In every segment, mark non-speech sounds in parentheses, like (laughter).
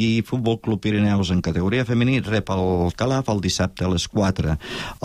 i Futbol Club Pirineus en categoria femení rep el Calaf el dissabte a les 4.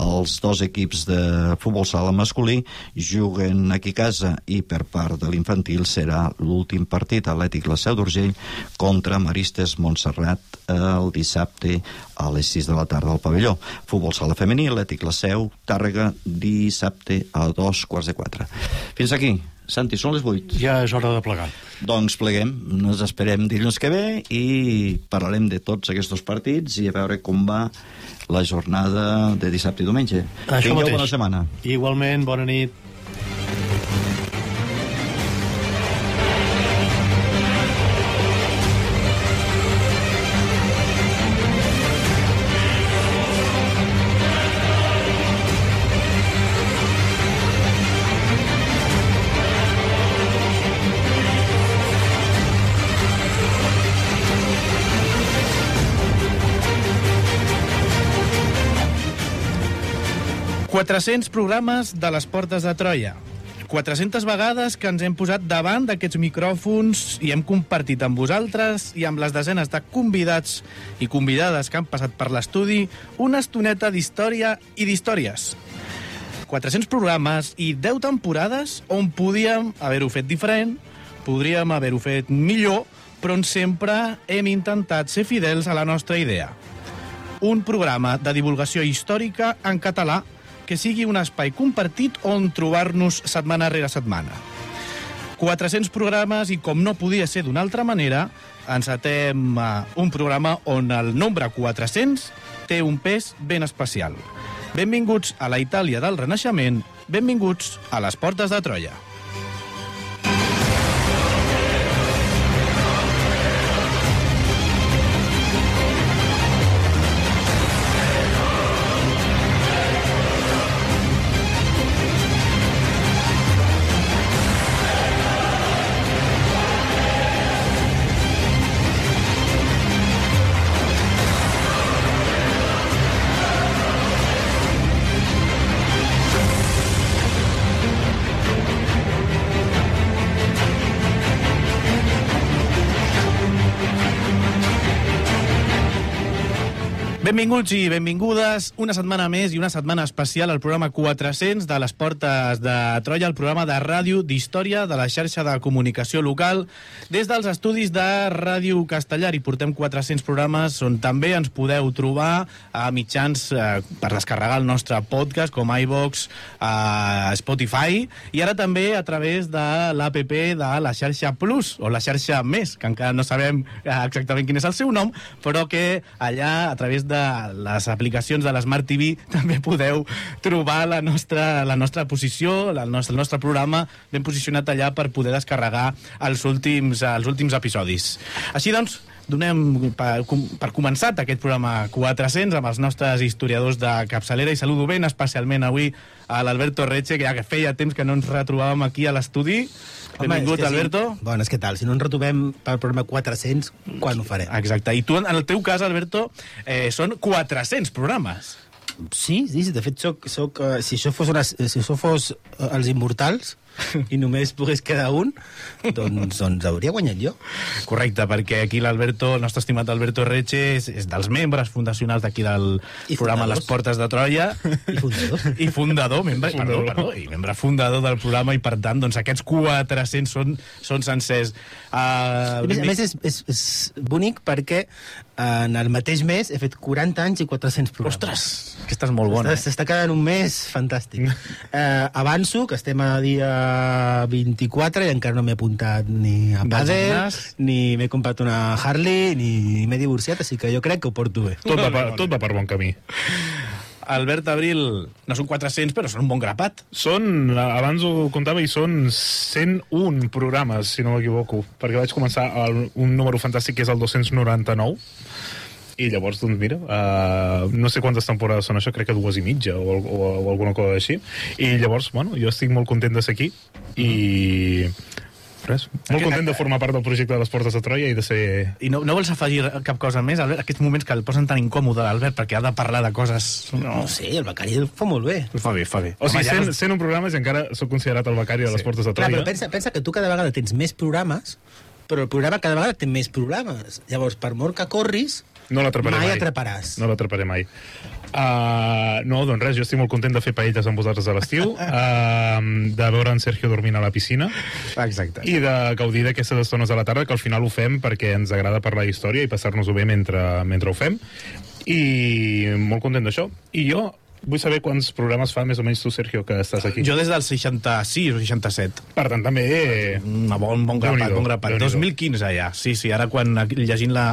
Els dos equips de futbol sala masculí juguen aquí a casa i per part de l'infantil serà l'últim partit atlètic la Seu d'Urgell contra Maristes Montserrat el dissabte a les 6 de la tarda al pavelló. Futbol sala femení, atlètic la Seu, Tàrrega, dissabte a dos quarts de quatre. Fins aquí. Santi, són les 8. Ja és hora de plegar. Doncs pleguem, ens esperem dilluns que ve i parlarem de tots aquests partits i a veure com va la jornada de dissabte i diumenge. Això Tingueu mateix. bona setmana. Igualment, bona nit. 400 programes de les portes de Troia. 400 vegades que ens hem posat davant d'aquests micròfons i hem compartit amb vosaltres i amb les desenes de convidats i convidades que han passat per l'estudi una estoneta d'història i d'històries. 400 programes i 10 temporades on podíem haver-ho fet diferent, podríem haver-ho fet millor, però on sempre hem intentat ser fidels a la nostra idea. Un programa de divulgació històrica en català que sigui un espai compartit on trobar-nos setmana rere setmana. 400 programes i, com no podia ser d'una altra manera, encetem uh, un programa on el nombre 400 té un pes ben especial. Benvinguts a la Itàlia del Renaixement, benvinguts a les portes de Troia. Benvinguts i benvingudes una setmana més i una setmana especial al programa 400 de les Portes de Troia, el programa de ràdio d'història de la xarxa de comunicació local. Des dels estudis de Ràdio Castellar i portem 400 programes on també ens podeu trobar a mitjans eh, per descarregar el nostre podcast com iVox, a Spotify i ara també a través de l'APP de la xarxa Plus o la xarxa Més, que encara no sabem eh, exactament quin és el seu nom, però que allà a través de les aplicacions de l'Smart TV també podeu trobar la nostra, la nostra posició, la nostra, el nostre programa ben posicionat allà per poder descarregar els últims, els últims episodis. Així doncs, donem per, per començat aquest programa 400 amb els nostres historiadors de capçalera i saludo ben especialment avui a l'Alberto Reche, que ja que feia temps que no ens retrobàvem aquí a l'estudi. Benvingut, és que Alberto. Sí. Bones, què tal? Si no ens retrobem pel programa 400, quan ho farem? Exacte. I tu, en el teu cas, Alberto, eh, són 400 programes. Sí, sí, sí, de fet, soc, soc, uh, si això fos, una, si això fos uh, els immortals (laughs) i només pogués quedar un, doncs, doncs hauria guanyat jo. Correcte, perquè aquí l'Alberto, el nostre estimat Alberto Reche, és, és dels membres fundacionals d'aquí del I programa fundadors. Les Portes de Troia. (laughs) I fundador. (laughs) I fundador, membre, perdó, perdó, i membre fundador del programa, i per tant, doncs, aquests 400 són, són sencers. Uh, A més, a més és, és, és bonic perquè en el mateix mes he fet 40 anys i 400 programes. Ostres, aquesta és molt bona. S'està quedant un mes fantàstic. eh, avanço, que estem a dia 24 i encara no m'he apuntat ni a Del Padel, ni m'he comprat una Harley, ni m'he divorciat, així que jo crec que ho porto bé. Tot va, per, tot va per bon camí. Albert Abril, no són 400, però són un bon grapat. Són, abans ho comptava, i són 101 programes, si no m'equivoco, perquè vaig començar el, un número fantàstic que és el 299, i llavors, doncs mira, uh, no sé quantes temporades són això, crec que dues i mitja o, o, o alguna cosa així. I llavors, bueno, jo estic molt content de ser aquí i res, molt content de formar part del projecte de les Portes de Troia i de ser... I no, no vols afegir cap cosa més, Albert? Aquests moments que el posen tan incòmode, Albert, perquè ha de parlar de coses... No, No sé, el becari el fa molt bé. fa bé, fa bé. O sigui, Home, sent, sent un programa i encara sóc considerat el becari de les Portes de Clar, Troia. però pensa, pensa que tu cada vegada tens més programes però el programa cada vegada té més programes. Llavors, per molt que corris, No l'atraparé mai. mai atraparàs. No l'atraparé mai. Uh, no, doncs res, jo estic molt content de fer paelles amb vosaltres a l'estiu, uh, (laughs) de veure en Sergio dormint a la piscina Exacte. i de gaudir d'aquestes estones de la tarda, que al final ho fem perquè ens agrada parlar història i passar-nos-ho bé mentre, mentre ho fem. I molt content d'això. I jo vull saber quants programes fa més o menys tu, Sergio, que estàs aquí. Jo des del 66 o 67. Per tant, també... Un bon, bon grapat, bon grapat. Déu-n'hi-do. 2015 ja, sí, sí. Ara quan llegint la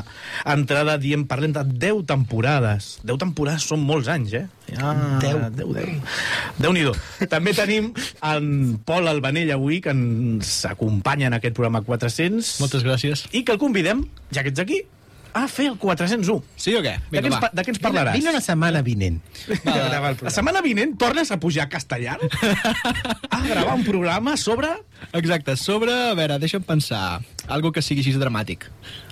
entrada diem, parlem de 10 temporades. 10 temporades són molts anys, eh? Ja, 10. 10, 10. Déu-n'hi-do. També tenim en Pol Albanell avui, que ens acompanya en aquest programa 400. Moltes gràcies. I que el convidem, ja que ets aquí, a fer el 401. Sí o què? De què ens, de què ens parlaràs? Vine la setmana vinent. Va, la setmana vinent tornes a pujar a castellà (laughs) a gravar un programa sobre... Exacte, sobre, a veure, deixa'm pensar, algo que sigui així dramàtic.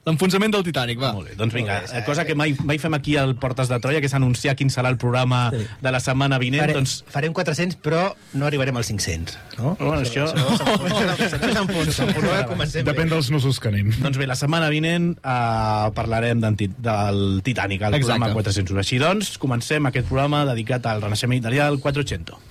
L'enfonsament del Titanic, va. Molt bé, doncs vinga, eh, cosa que mai, mai fem aquí al Portes de Troia, que és anunciar quin serà el programa Sí. de la setmana vinent, Farem, doncs... farem 400, però no arribarem als 500. No? Bueno, això... S'enfonsa. (laughs) Bé. Depèn dels nusos que anem. Doncs bé, la setmana vinent uh, parlarem del Titanic, el Exacte. programa 401. Així doncs, comencem aquest programa dedicat al renaixement italià del 400.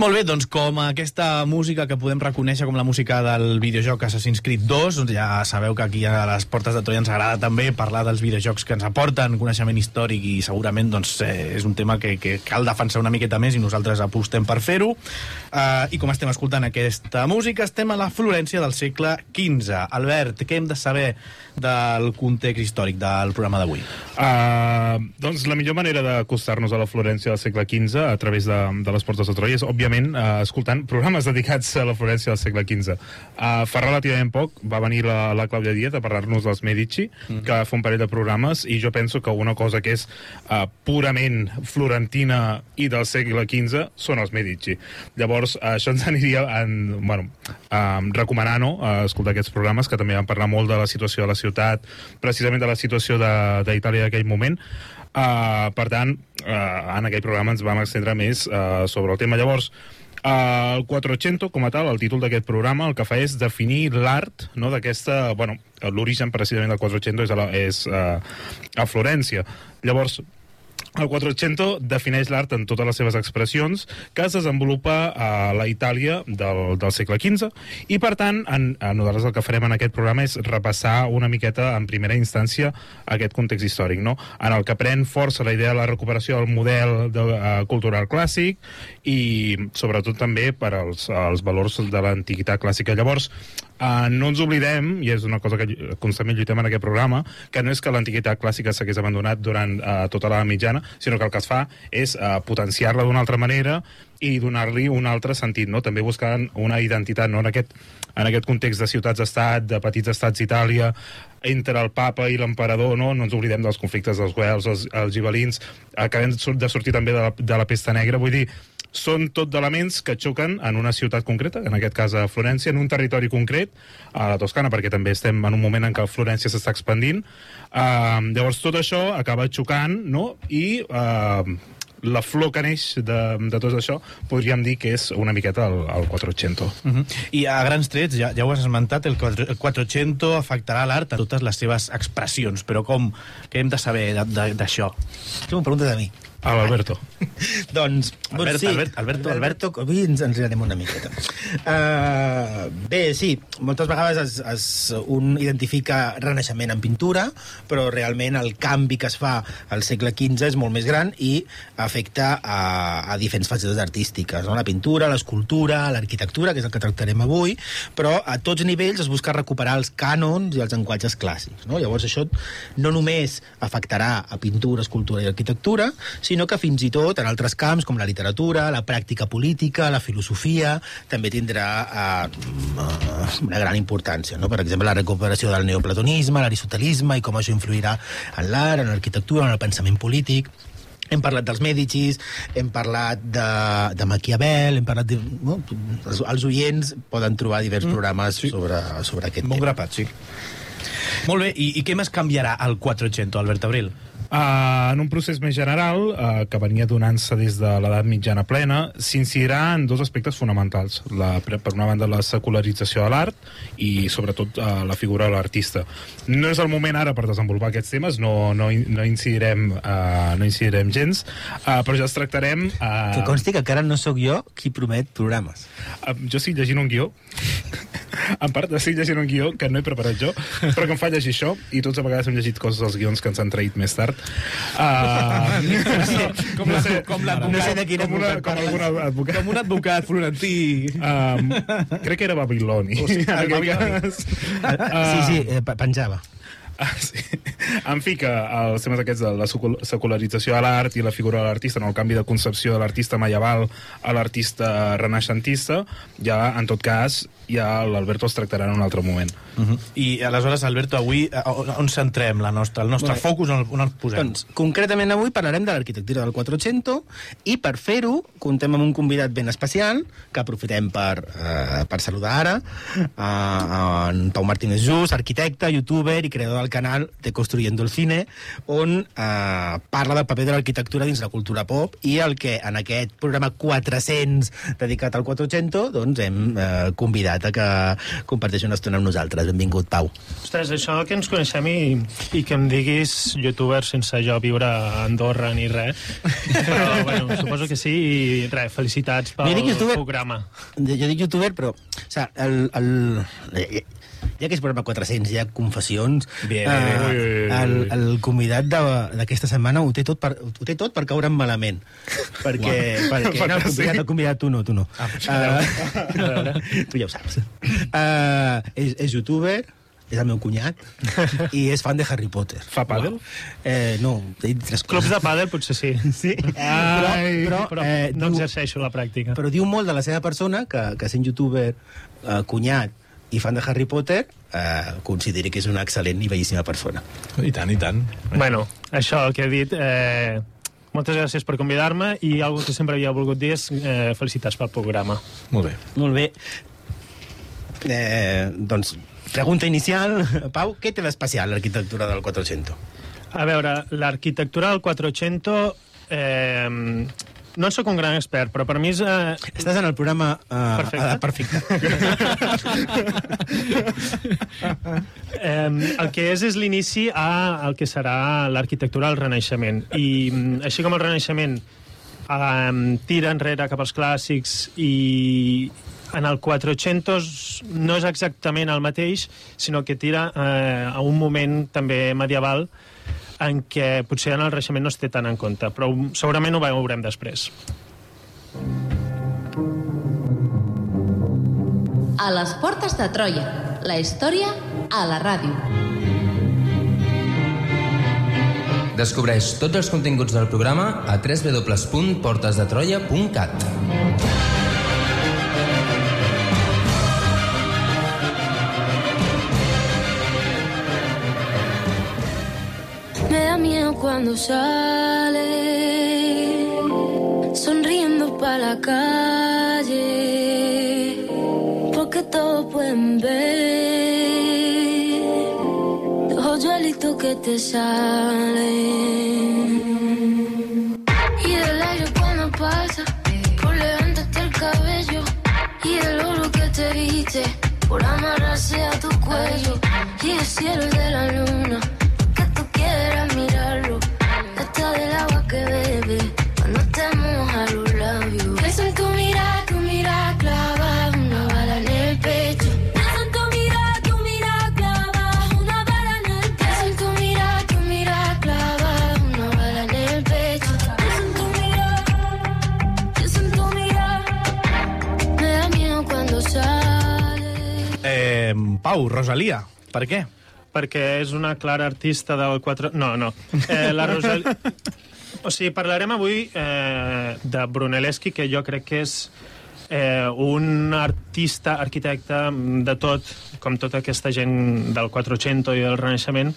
Molt bé, doncs com aquesta música que podem reconèixer com la música del videojoc Assassin's Creed 2, doncs ja sabeu que aquí a les Portes de Troia ens agrada també parlar dels videojocs que ens aporten coneixement històric i segurament doncs, eh, és un tema que, que cal defensar una miqueta més i nosaltres apostem per fer-ho. Uh, I com estem escoltant aquesta música, estem a la Florència del segle XV. Albert, què hem de saber del context històric del programa d'avui? Uh, doncs la millor manera d'acostar-nos a la Florència del segle XV a través de, de les portes de Troia és, òbviament, uh, escoltant programes dedicats a la Florència del segle XV. Uh, fa relativament poc va venir la, la Clàudia Díaz a parlar-nos dels Medici, mm que va fer un parell de programes, i jo penso que una cosa que és uh, purament florentina i del segle XV són els Medici. Llavors, uh, això ens aniria en, bueno, uh, recomanant no, uh, escoltar aquests programes, que també van parlar molt de la situació de la ciutat, precisament de la situació de- d'Itàlia d'aquell moment. Uh, per tant, uh, en aquell programa ens vam estendre més uh, sobre el tema. Llavors, uh, el 400, com a tal, el títol d'aquest programa, el que fa és definir l'art no, d'aquesta... Bueno, l'origen precisament del 400 és, a, la, és uh, a Florència. Llavors, el 400 defineix l'art en totes les seves expressions que es desenvolupa a la Itàlia del, del segle XV i per tant en, en nosaltres el que farem en aquest programa és repassar una miqueta en primera instància aquest context històric no? en el que pren força la idea de la recuperació del model de, uh, cultural clàssic i sobretot també per als, als valors de l'antiguitat clàssica llavors uh, no ens oblidem, i és una cosa que constantment lluitem en aquest programa, que no és que l'antiguitat clàssica s'hagués abandonat durant uh, tota la mitjana, sinó que el que es fa és uh, potenciar-la d'una altra manera i donar-li un altre sentit, no? també buscant una identitat, no? en, aquest, en aquest context de ciutats-estat, de petits estats d'Itàlia, entre el papa i l'emperador, no? no ens oblidem dels conflictes dels guels, els, els gibelins, acabem de sortir també de la, de la pesta negra, vull dir, són tot d'elements que xoquen en una ciutat concreta, en aquest cas a Florència, en un territori concret, a la Toscana, perquè també estem en un moment en què Florència s'està expandint. Uh, llavors, tot això acaba xocant, no?, i uh, la flor que neix de, de tot això podríem dir que és una miqueta el, el 400. Uh -huh. I a grans trets, ja, ja ho has esmentat, el, 4, el 400 afectarà l'art a totes les seves expressions, però com? Què hem de saber d'això? Tu m'ho preguntes a mi. A l'Alberto. (laughs) doncs, Albert, sí. Albert, Alberto, Alberto, avui ens enredarem una miqueta. Uh, bé, sí, moltes vegades es, es, un identifica renaixement en pintura, però realment el canvi que es fa al segle XV és molt més gran i afecta a, a diferents facetes artístiques, no? la pintura, l'escultura, l'arquitectura, que és el que tractarem avui, però a tots nivells es busca recuperar els cànons i els llenguatges clàssics. No? Llavors això no només afectarà a pintura, escultura i arquitectura, sinó que fins i tot en altres camps com la literatura, la pràctica política, la filosofia, també tindrà uh, una gran importància. No? Per exemple, la recuperació del neoplatonisme, l'aristotelisme i com això influirà en l'art, en l'arquitectura, en el pensament polític. Hem parlat dels Medicis, hem parlat de, de Maquiavel, hem parlat de... No? Els, els oients poden trobar diversos mm, programes sí. sobre, sobre aquest Molt tema. grapat, sí. Molt bé, i, i què més canviarà al 400, Albert Abril? Uh, en un procés més general, uh, que venia donant-se des de l'edat mitjana plena, s'incidirà en dos aspectes fonamentals. La, per una banda, la secularització de l'art i, sobretot, uh, la figura de l'artista. No és el moment ara per desenvolupar aquests temes, no, no, no, incidirem, uh, no incidirem gens, uh, però ja els tractarem... Uh, Que consti que encara no sóc jo qui promet programes. Uh, jo estic llegint un guió (laughs) en part estic llegint un guió que no he preparat jo però que em fa llegir això i tots a vegades hem llegit coses dels guions que ens han traït més tard uh, Com la- com l'advocat. No sé de quin com, una, com algun advocat Com un advocat florentí... um, crec que era Babiloni En aquest cas. sí, sí, eh, pe- penjava. Ah, sí. En fi, que els temes aquests de la secu- secularització de l'art i la figura de l'artista, no? el canvi de concepció de l'artista medieval a l'artista renaixentista, ja, en tot cas, ja l'Alberto els tractarà en un altre moment. Uh -huh. I aleshores, Alberto, avui eh, on, centrem la nostra, el nostre Bé. focus, on, on el posem? Doncs, concretament avui parlarem de l'arquitectura del 400 i per fer-ho contem amb un convidat ben especial que aprofitem per, eh, per saludar ara eh, en Pau Martínez Just, arquitecte, youtuber i creador del canal de Construyendo el Cine on eh, parla del paper de l'arquitectura dins la cultura pop i el que en aquest programa 400 dedicat al 400 doncs hem eh, convidat a que comparteixi una estona amb nosaltres. Benvingut, Pau. Ostres, això que ens coneixem i, i que em diguis youtuber sense jo viure a Andorra ni res. Però, bueno, suposo que sí i res, felicitats pel Jo dic youtuber- programa. Jo, dic youtuber, però... O sigui, el, el, eh, ja que és programa 400, hi ha confessions... Bien. eh, el, el convidat de- d'aquesta setmana ho té, tot per, ho té tot per caure'm malament. (laughs) perquè, perquè no, el convidat, el convidat, tu no, tu no. Ah, uh, tu ja ho saps. Uh, és, és youtuber, és el meu cunyat, (laughs) i és fan de Harry Potter. Fa pàdel? Eh, no, he dit tres Clubs coses. de pàdel potser sí. (laughs) Sí, Ai, però, Però eh, no diu- exerceixo la pràctica. però diu molt de la seva persona que, que sent youtuber, eh, cunyat i fan de Harry Potter, eh, consideri que és una excel·lent i bellíssima persona. I tant, i tant. Bueno, això que he dit... Eh, moltes gràcies per convidar-me i algo que sempre havia volgut dir és eh, felicitats pel programa. Molt bé. Molt bé. Eh, doncs, pregunta inicial. Pau, què té d'especial l'arquitectura del 400? A veure, l'arquitectura del 400... Eh, no en sóc un gran expert, però per mi és... Eh, Estàs en el programa... Eh, Perfecte. eh, perfecte. (laughs) Eh, el que és és l'inici a el que serà l'arquitectura del Renaixement. I mm, així com el Renaixement eh, tira enrere cap als clàssics i en el 400 no és exactament el mateix, sinó que tira eh, a un moment també medieval en què potser en el Renaixement no es té tant en compte, però segurament ho veurem després. A les portes de Troia. La història a la ràdio. Descobreix tots els continguts del programa a www.portesdetroia.cat. Me da miedo cuando sale sonriendo para la calle, porque todos pueden ver los hoyuelitos que te salen. Y el aire cuando pasa por levantarte el cabello y el oro que te viste por amarrarse a tu cuello y el cielo de la luna Pau, Rosalia, per què? perquè és una clara artista del 4... No, no. Eh, la Rosal... (laughs) O sigui, parlarem avui eh, de Brunelleschi, que jo crec que és eh, un artista, arquitecte de tot, com tota aquesta gent del 400 i del Renaixement,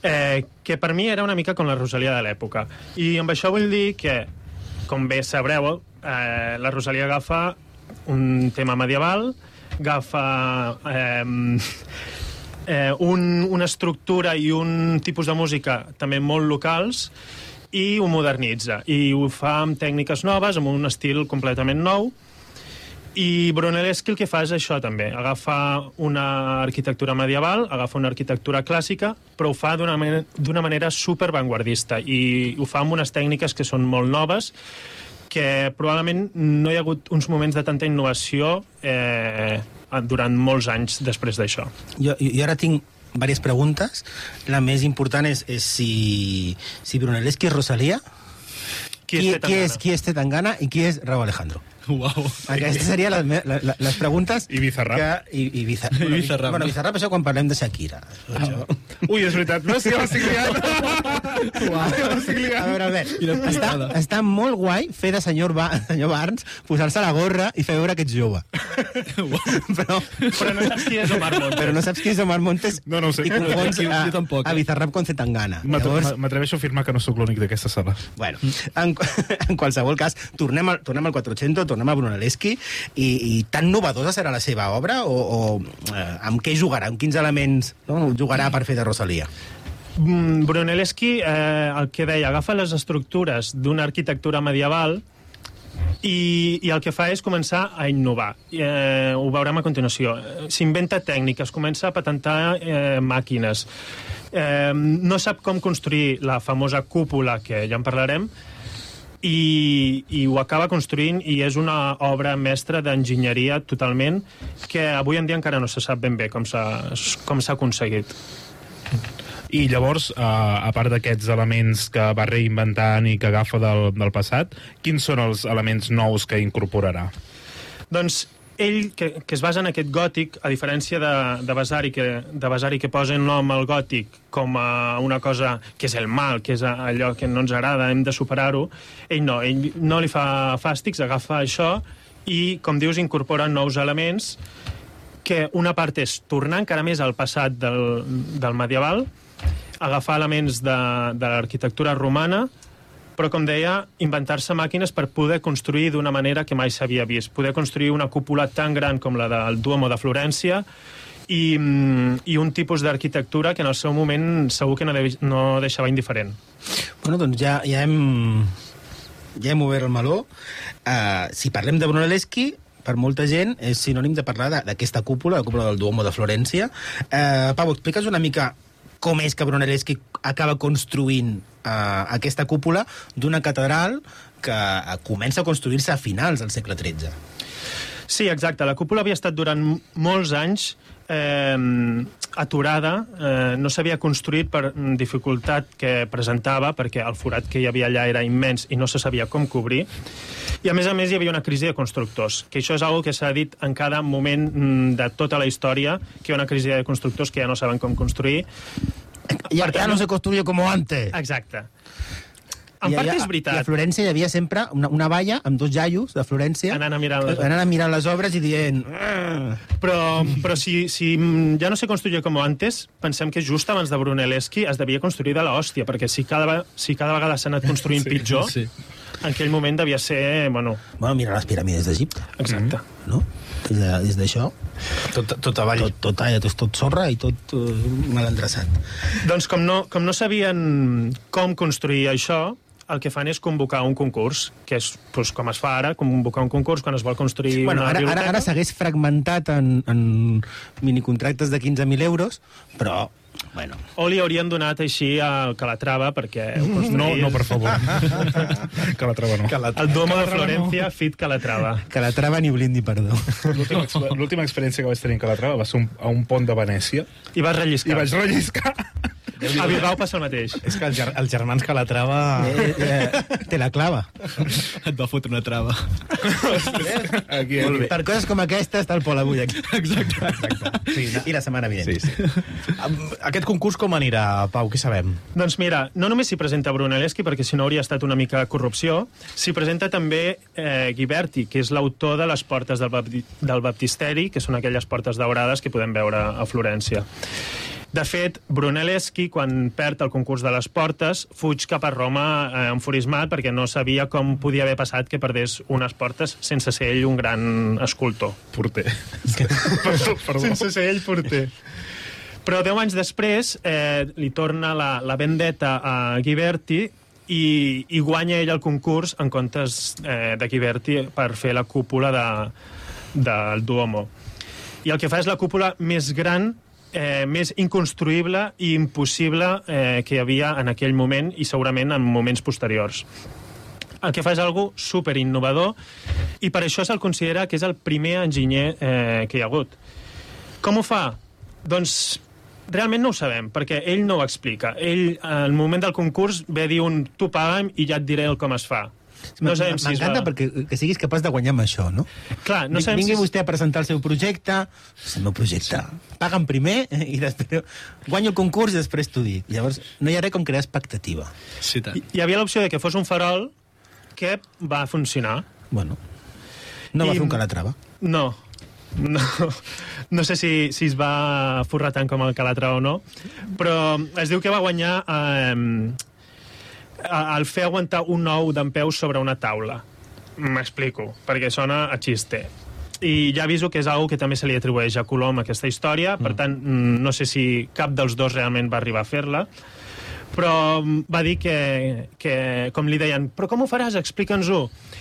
eh, que per mi era una mica com la Rosalia de l'època. I amb això vull dir que, com bé sabreu, eh, la Rosalia agafa un tema medieval, agafa eh, eh, un, una estructura i un tipus de música també molt locals i ho modernitza. I ho fa amb tècniques noves, amb un estil completament nou, i Brunelleschi el que fa és això també, agafa una arquitectura medieval, agafa una arquitectura clàssica, però ho fa d'una manera, manera super vanguardista i ho fa amb unes tècniques que són molt noves, que probablement no hi ha hagut uns moments de tanta innovació eh, durant molts anys després d'això. Jo, jo, ara tinc diverses preguntes. La més important és, és si, si Brunelleschi és Rosalia, Qui, qui, és qui, és, qui és Tetangana i qui és Raúl Alejandro. Uau. Aquestes serien les, la- les preguntes... I Bizarrap. Que, i, i, Bizarrap. (laughs) I Bizarrap, Bueno, no? Bizarrap, això quan parlem de Shakira. Això. Ui, és veritat. No, sí, l'estic liant. L'estic A liant. veure, Albert, està, està molt guai fer de senyor, ba senyor Barnes, posar-se la gorra i fer veure que ets jove. però, Però no saps qui és Omar Montes. però no saps qui és Omar Montes No, no ho sé. i confons Jo- jo a, tampoc, a eh? Bizarrap con Zetangana. M'atre- M'atreveixo a afirmar que no sóc l'únic d'aquesta sala. Bueno, en, (laughs) en qualsevol cas, tornem al, tornem al 400, tornem a Brunelleschi, i, i tan novedosa serà la seva obra, o, o eh, amb què jugarà, amb quins elements no, jugarà per fer de Rosalia? Mm, Brunelleschi, eh, el que deia, agafa les estructures d'una arquitectura medieval i, i el que fa és començar a innovar. Eh, ho veurem a continuació. S'inventa tècniques, comença a patentar eh, màquines. Eh, no sap com construir la famosa cúpula, que ja en parlarem, i, i ho acaba construint i és una obra mestra d'enginyeria totalment que avui en dia encara no se sap ben bé com s'ha aconseguit. I llavors, eh, a part d'aquests elements que va reinventant i que agafa del, del passat, quins són els elements nous que incorporarà? Doncs ell, que, que es basa en aquest gòtic, a diferència de, de Vasari, que, de Vasari que posa en nom al gòtic com a una cosa que és el mal, que és allò que no ens agrada, hem de superar-ho, ell no, ell no li fa fàstics, agafa això i, com dius, incorpora nous elements que una part és tornar encara més al passat del, del medieval, agafar elements de, de l'arquitectura romana, però, com deia, inventar-se màquines per poder construir d'una manera que mai s'havia vist. Poder construir una cúpula tan gran com la del Duomo de Florència i, mm, i un tipus d'arquitectura que en el seu moment segur que no, de, no deixava indiferent. Bueno, doncs ja, ja hem ja hem obert el meló. Uh, si parlem de Brunelleschi, per molta gent és sinònim de parlar d'aquesta cúpula, la cúpula del Duomo de Florència. Uh, Pau, explica'ns una mica com és que Brunelleschi acaba construint uh, aquesta cúpula d'una catedral que comença a construir-se a finals del segle XIII. Sí, exacte. La cúpula havia estat durant molts anys eh, aturada, eh, no s'havia construït per dificultat que presentava, perquè el forat que hi havia allà era immens i no se sabia com cobrir. I, a més a més, hi havia una crisi de constructors, que això és algo que s'ha dit en cada moment mm, de tota la història, que hi ha una crisi de constructors que ja no saben com construir. Ja, Per ja tant, no se construye como antes. Exacte. En part és I a veritat. Florència hi havia sempre una, una valla amb dos jaios de Florència Anant a mirar les anant a mirar les obres i dient... "Ah". Però, però si, si mm, ja no se construïa com antes, pensem que just abans de Brunelleschi es devia construir de l'hòstia, perquè si cada, si cada vegada s'ha anat construint (laughs) sí, pitjor, sí. en aquell moment devia ser... Bueno, Bueno, mira les piràmides d'Egipte, exacte. no? Des de- Des d'això, Tot, tot avall. tot, tot, tot, tot, tot sorra i tot uh, mal endreçat. Doncs com no, com no sabien com construir això, el que fan és convocar un concurs, que és doncs, com es fa ara, convocar un concurs quan es vol construir Bueno, una ara, ara, biblioteca. ara s'hagués fragmentat en, en minicontractes de 15.000 euros, però, bueno... O li haurien donat així al Calatrava, perquè ho (laughs) No, no, per favor. que la troba no. La... El Domo de Calatrava no. Fit Calatrava. Que la trava ni blind ni perdó. L'última exp- L'última experiència que vaig tenir a Calatrava va ser un, a un pont de Venècia I vas i relliscar. vaig relliscar. A Bilbao passa el mateix. És que els, ger els germans Calatrava... eh, eh, te la clava. Et va fotre una trava. Aquí, aquí. Per coses com aquesta està el Pol avui aquí. Exacte. Sí, I la setmana vinent. sí, sí. Aquest concurs com anirà, Pau? Què sabem? Doncs mira, no només s'hi presenta Brunelleschi, perquè si no hauria estat una mica corrupció, s'hi presenta també eh, Ghiberti, que és l'autor de les portes del, bapti del baptisteri, que són aquelles portes daurades que podem veure a Florència. De fet, Brunelleschi, quan perd el concurs de les portes, fuig cap a Roma eh, enfurismat perquè no sabia com podia haver passat que perdés unes portes sense ser ell un gran escultor. Porter. (laughs) perdó, perdó. Sense ser ell porter. Però deu anys després eh, li torna la, la vendetta a Ghiberti i, i guanya ell el concurs en comptes eh, de Ghiberti per fer la cúpula de, del Duomo. I el que fa és la cúpula més gran eh, més inconstruïble i impossible eh, que hi havia en aquell moment i segurament en moments posteriors el que fa és algo super innovador i per això se'l considera que és el primer enginyer eh, que hi ha hagut. Com ho fa? Doncs realment no ho sabem, perquè ell no ho explica. Ell, al moment del concurs, ve dir un tu paga'm i ja et diré el com es fa. No sabem si es M'encanta va... perquè que siguis capaç de guanyar amb això, no? Clar, no Vingui sabem si... vostè a presentar el seu projecte, és el meu projecte. Paga'm primer (laughs) i després guanyo el concurs i després t'ho dic. Llavors, no hi ha res com crear expectativa. Sí, tant. Hi- Hi havia l'opció de que fos un farol que va funcionar. Bueno, no va I- fer un calatrava. No, (laughs) no, no sé si, si es va forrar tant com el Calatra o no, però es diu que va guanyar eh, al fer aguantar un ou d'en peus sobre una taula. M'explico, perquè sona a xiste. I ja aviso que és algo que també se li atribueix a Colom, aquesta història, per tant, mm, no sé si cap dels dos realment va arribar a fer-la, però mm, va dir que, que, com li deien, però com ho faràs? Explica'ns-ho.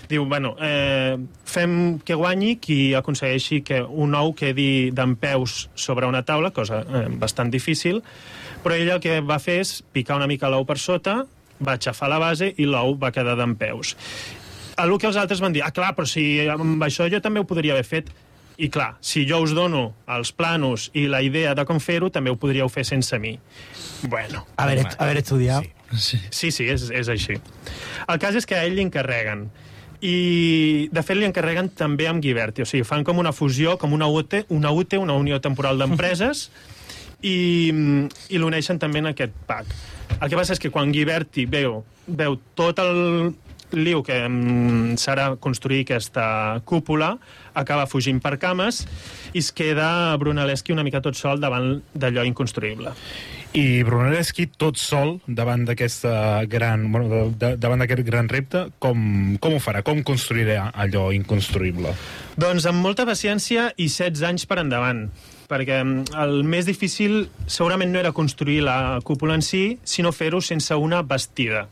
Diu, bueno, eh, fem que guanyi qui aconsegueixi que un ou quedi d'en peus sobre una taula, cosa eh, bastant difícil, però ell el que va fer és picar una mica l'ou per sota, va aixafar la base i l'ou va quedar d'en peus. El que els altres van dir, ah, clar, però si amb això jo també ho podria haver fet. I clar, si jo us dono els planos i la idea de com fer-ho, també ho podríeu fer sense mi. Bueno, Haver, haver estudiat. Sí. Sí, sí, és, és així. El cas és que a ell li encarreguen. I, de fet, li encarreguen també amb Ghiberti. O sigui, fan com una fusió, com una UTE, una UTE, una Unió Temporal d'Empreses, (laughs) i, i l'uneixen també en aquest PAC. El que passa és que quan Ghiberti veu, veu tot el liu que mm, serà construir aquesta cúpula, acaba fugint per cames i es queda Brunelleschi una mica tot sol davant d'allò inconstruïble. I Brunelleschi, tot sol, davant d'aquesta gran, bueno, de, davant d'aquest gran repte, com, com ho farà? Com construirà allò inconstruïble? Doncs amb molta paciència i 16 anys per endavant perquè mm, el més difícil segurament no era construir la cúpula en si, sinó fer-ho sense una bastida.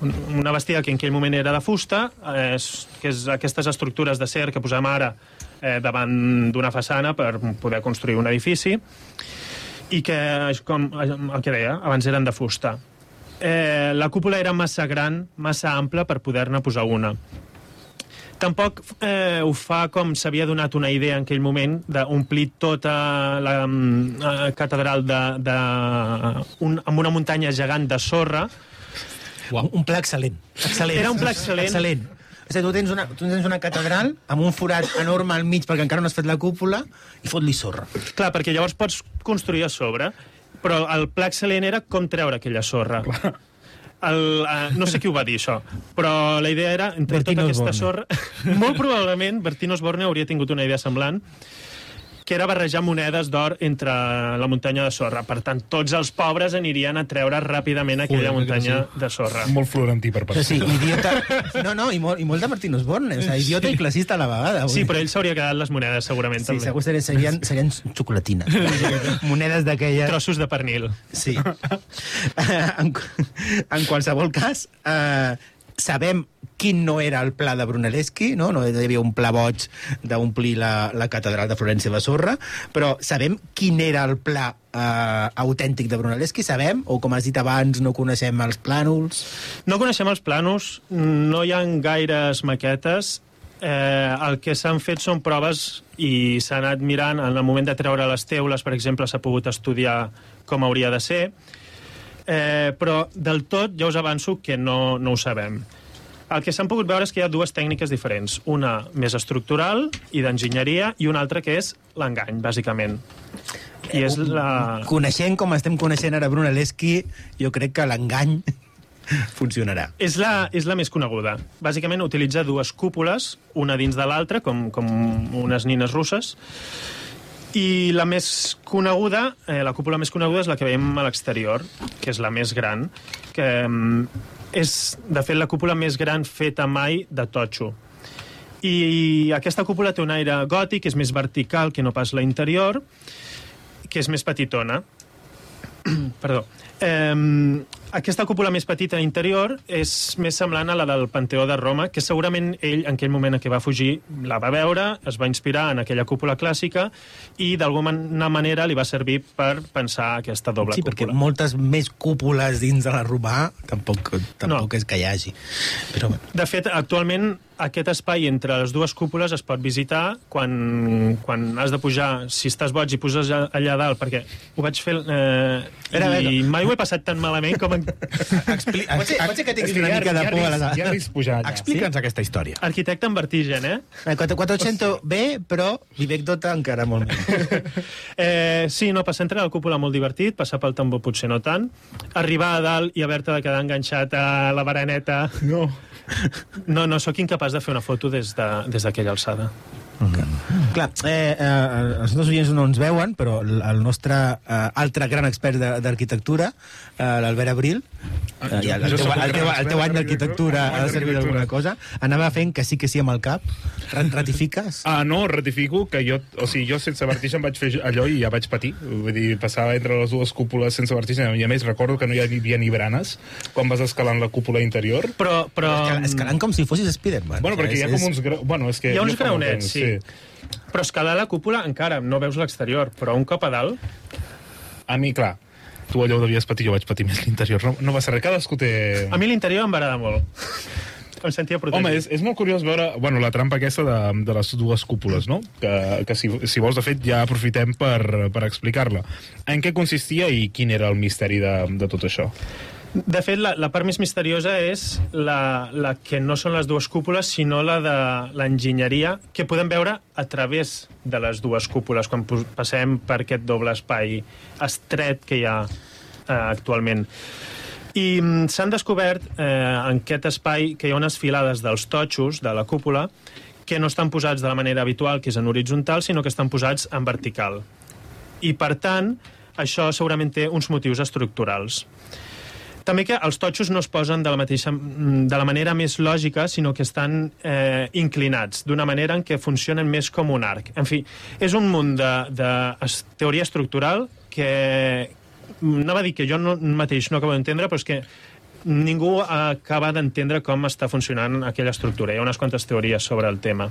Un- Una bastida que en aquell moment era de fusta, eh, que és aquestes estructures d'acer que posem ara eh, davant d'una façana per poder construir un edifici, i que, com el que deia, abans eren de fusta. Eh, la cúpula era massa gran, massa ampla per poder-ne posar una. Tampoc eh, ho fa com s'havia donat una idea en aquell moment d'omplir tota la mm, eh, catedral de, de, un, amb una muntanya gegant de sorra. Uau. Un pla excel·lent. excel·lent. Era un pla excel·lent. excel·lent. És a dir, tu tens, una, tu tens una catedral amb un forat enorme al mig perquè encara no has fet la cúpula i fot-li sorra. Clar, perquè llavors pots construir a sobre, però el pla excel·lent era com treure aquella sorra. El, uh, no sé qui ho va dir, això, però la idea era, entre Bertino tota aquesta sorra... (laughs) Molt probablement, Bertino Osborne hauria tingut una idea semblant, que era barrejar monedes d'or entre la muntanya de sorra. Per tant, tots els pobres anirien a treure ràpidament aquella muntanya que de sorra. Molt florentí per part. sigui, idiota... No, no, i molt, i molt de Martín Osborne. O sigui, idiota i classista a la vegada. Sí, però ell s'hauria quedat les monedes, segurament, Sí, també. segur que serien, serien xocolatines. (laughs) Monedes d'aquelles... Trossos de pernil. Sí. (laughs) en, en qualsevol cas, eh, sabem quin no era el pla de Brunelleschi, no? no hi havia un pla boig d'omplir la, la catedral de Florència de sorra, però sabem quin era el pla eh, autèntic de Brunelleschi, sabem, o com has dit abans, no coneixem els plànols... No coneixem els planos, no hi ha gaires maquetes. Eh, el que s'han fet són proves i s'ha anat mirant en el moment de treure les teules, per exemple, s'ha pogut estudiar com hauria de ser, eh, però del tot ja us avanço que no, no ho sabem. El que s'han pogut veure és que hi ha dues tècniques diferents. Una més estructural i d'enginyeria i una altra que és l'engany, bàsicament. I és la... Coneixent com estem coneixent ara Brunelleschi, jo crec que l'engany (laughs) funcionarà. És la, és la més coneguda. Bàsicament utilitza dues cúpules, una dins de l'altra, com, com unes nines russes, i la més coneguda, eh, la cúpula més coneguda és la que veiem a l'exterior, que és la més gran, que mm, és, de fet, la cúpula més gran feta mai de totxo. I aquesta cúpula té un aire gòtic, és més vertical que no pas la interior, que és més petitona. (clears throat) Perdó. Eh, aquesta cúpula més petita interior és més semblant a la del Panteó de Roma, que segurament ell, en aquell moment en què va fugir, la va veure, es va inspirar en aquella cúpula clàssica i d'alguna manera li va servir per pensar aquesta doble Sí, perquè cúpula. moltes més cúpules dins de la Romà tampoc, tampoc No. és que hi hagi. Però. De fet, actualment aquest espai entre les dues cúpules es pot visitar quan, quan has de pujar, si estàs boig i poses allà, dalt, perquè ho vaig fer eh, Era i bé. mai ho he passat tan malament com en... Expli pot, ser, pot ser que tinguis una mica de por a. Explica'ns aquesta història. arquitecte en vertigen, eh? Eh, 400 bé, però l'anècdota encara molt més. (laughs) Eh, sí, no, passar entre la cúpula molt divertit, passar pel tambor potser no tant, arribar a dalt i haver-te de quedar enganxat a la baraneta... No. No, no, sóc incapaç de fer una foto des de- des d'aquella de, alçada. Clar, eh, eh, els nostres oients no ens veuen, però el, nostre eh, altre gran expert de- d'arquitectura, eh, l'Albert Abril, eh, i el, teu, el, teu, el teu any d'arquitectura ha de servir d'alguna cosa, anava fent que sí que sí amb el cap. Ra- Ratifiques? Ah, no, ratifico que jo, o sigui, jo sense vertigen vaig fer allò i ja vaig patir. Vull dir, passava entre les dues cúpules sense vertigen i a més recordo que no hi havia ni branes quan vas escalant la cúpula interior. Però, però Escal- Escalant com si fossis Spiderman. Bueno, perquè hi ha És- com uns... Gra... Bueno, és que Hi ha uns graonets, temps, sí. Però escalar la cúpula encara, no veus l'exterior, però un cop a dalt... A mi, clar, tu allò ho devies patir, jo vaig patir més l'interior. No, no va ser res, cadascú té... A mi l'interior em va agradar molt. em sentia protegit. Home, és, és molt curiós veure bueno, la trampa aquesta de, de les dues cúpules, no? Que, que si, si vols, de fet, ja aprofitem per, per explicar-la. En què consistia i quin era el misteri de, de tot això? De fet, la, la part més misteriosa és la, la que no són les dues cúpules, sinó la de l'enginyeria, que podem veure a través de les dues cúpules, quan passem per aquest doble espai estret que hi ha eh, actualment. I mm, s'han descobert eh, en aquest espai que hi ha unes filades dels totxos de la cúpula que no estan posats de la manera habitual, que és en horitzontal, sinó que estan posats en vertical. I, per tant, això segurament té uns motius estructurals. També que els totxos no es posen de la, mateixa, de la manera més lògica, sinó que estan eh, inclinats, d'una manera en què funcionen més com un arc. En fi, és un munt de, de teoria estructural que anava a dir que jo no, mateix no acabo d'entendre, però és que ningú acaba d'entendre com està funcionant aquella estructura. Hi ha unes quantes teories sobre el tema.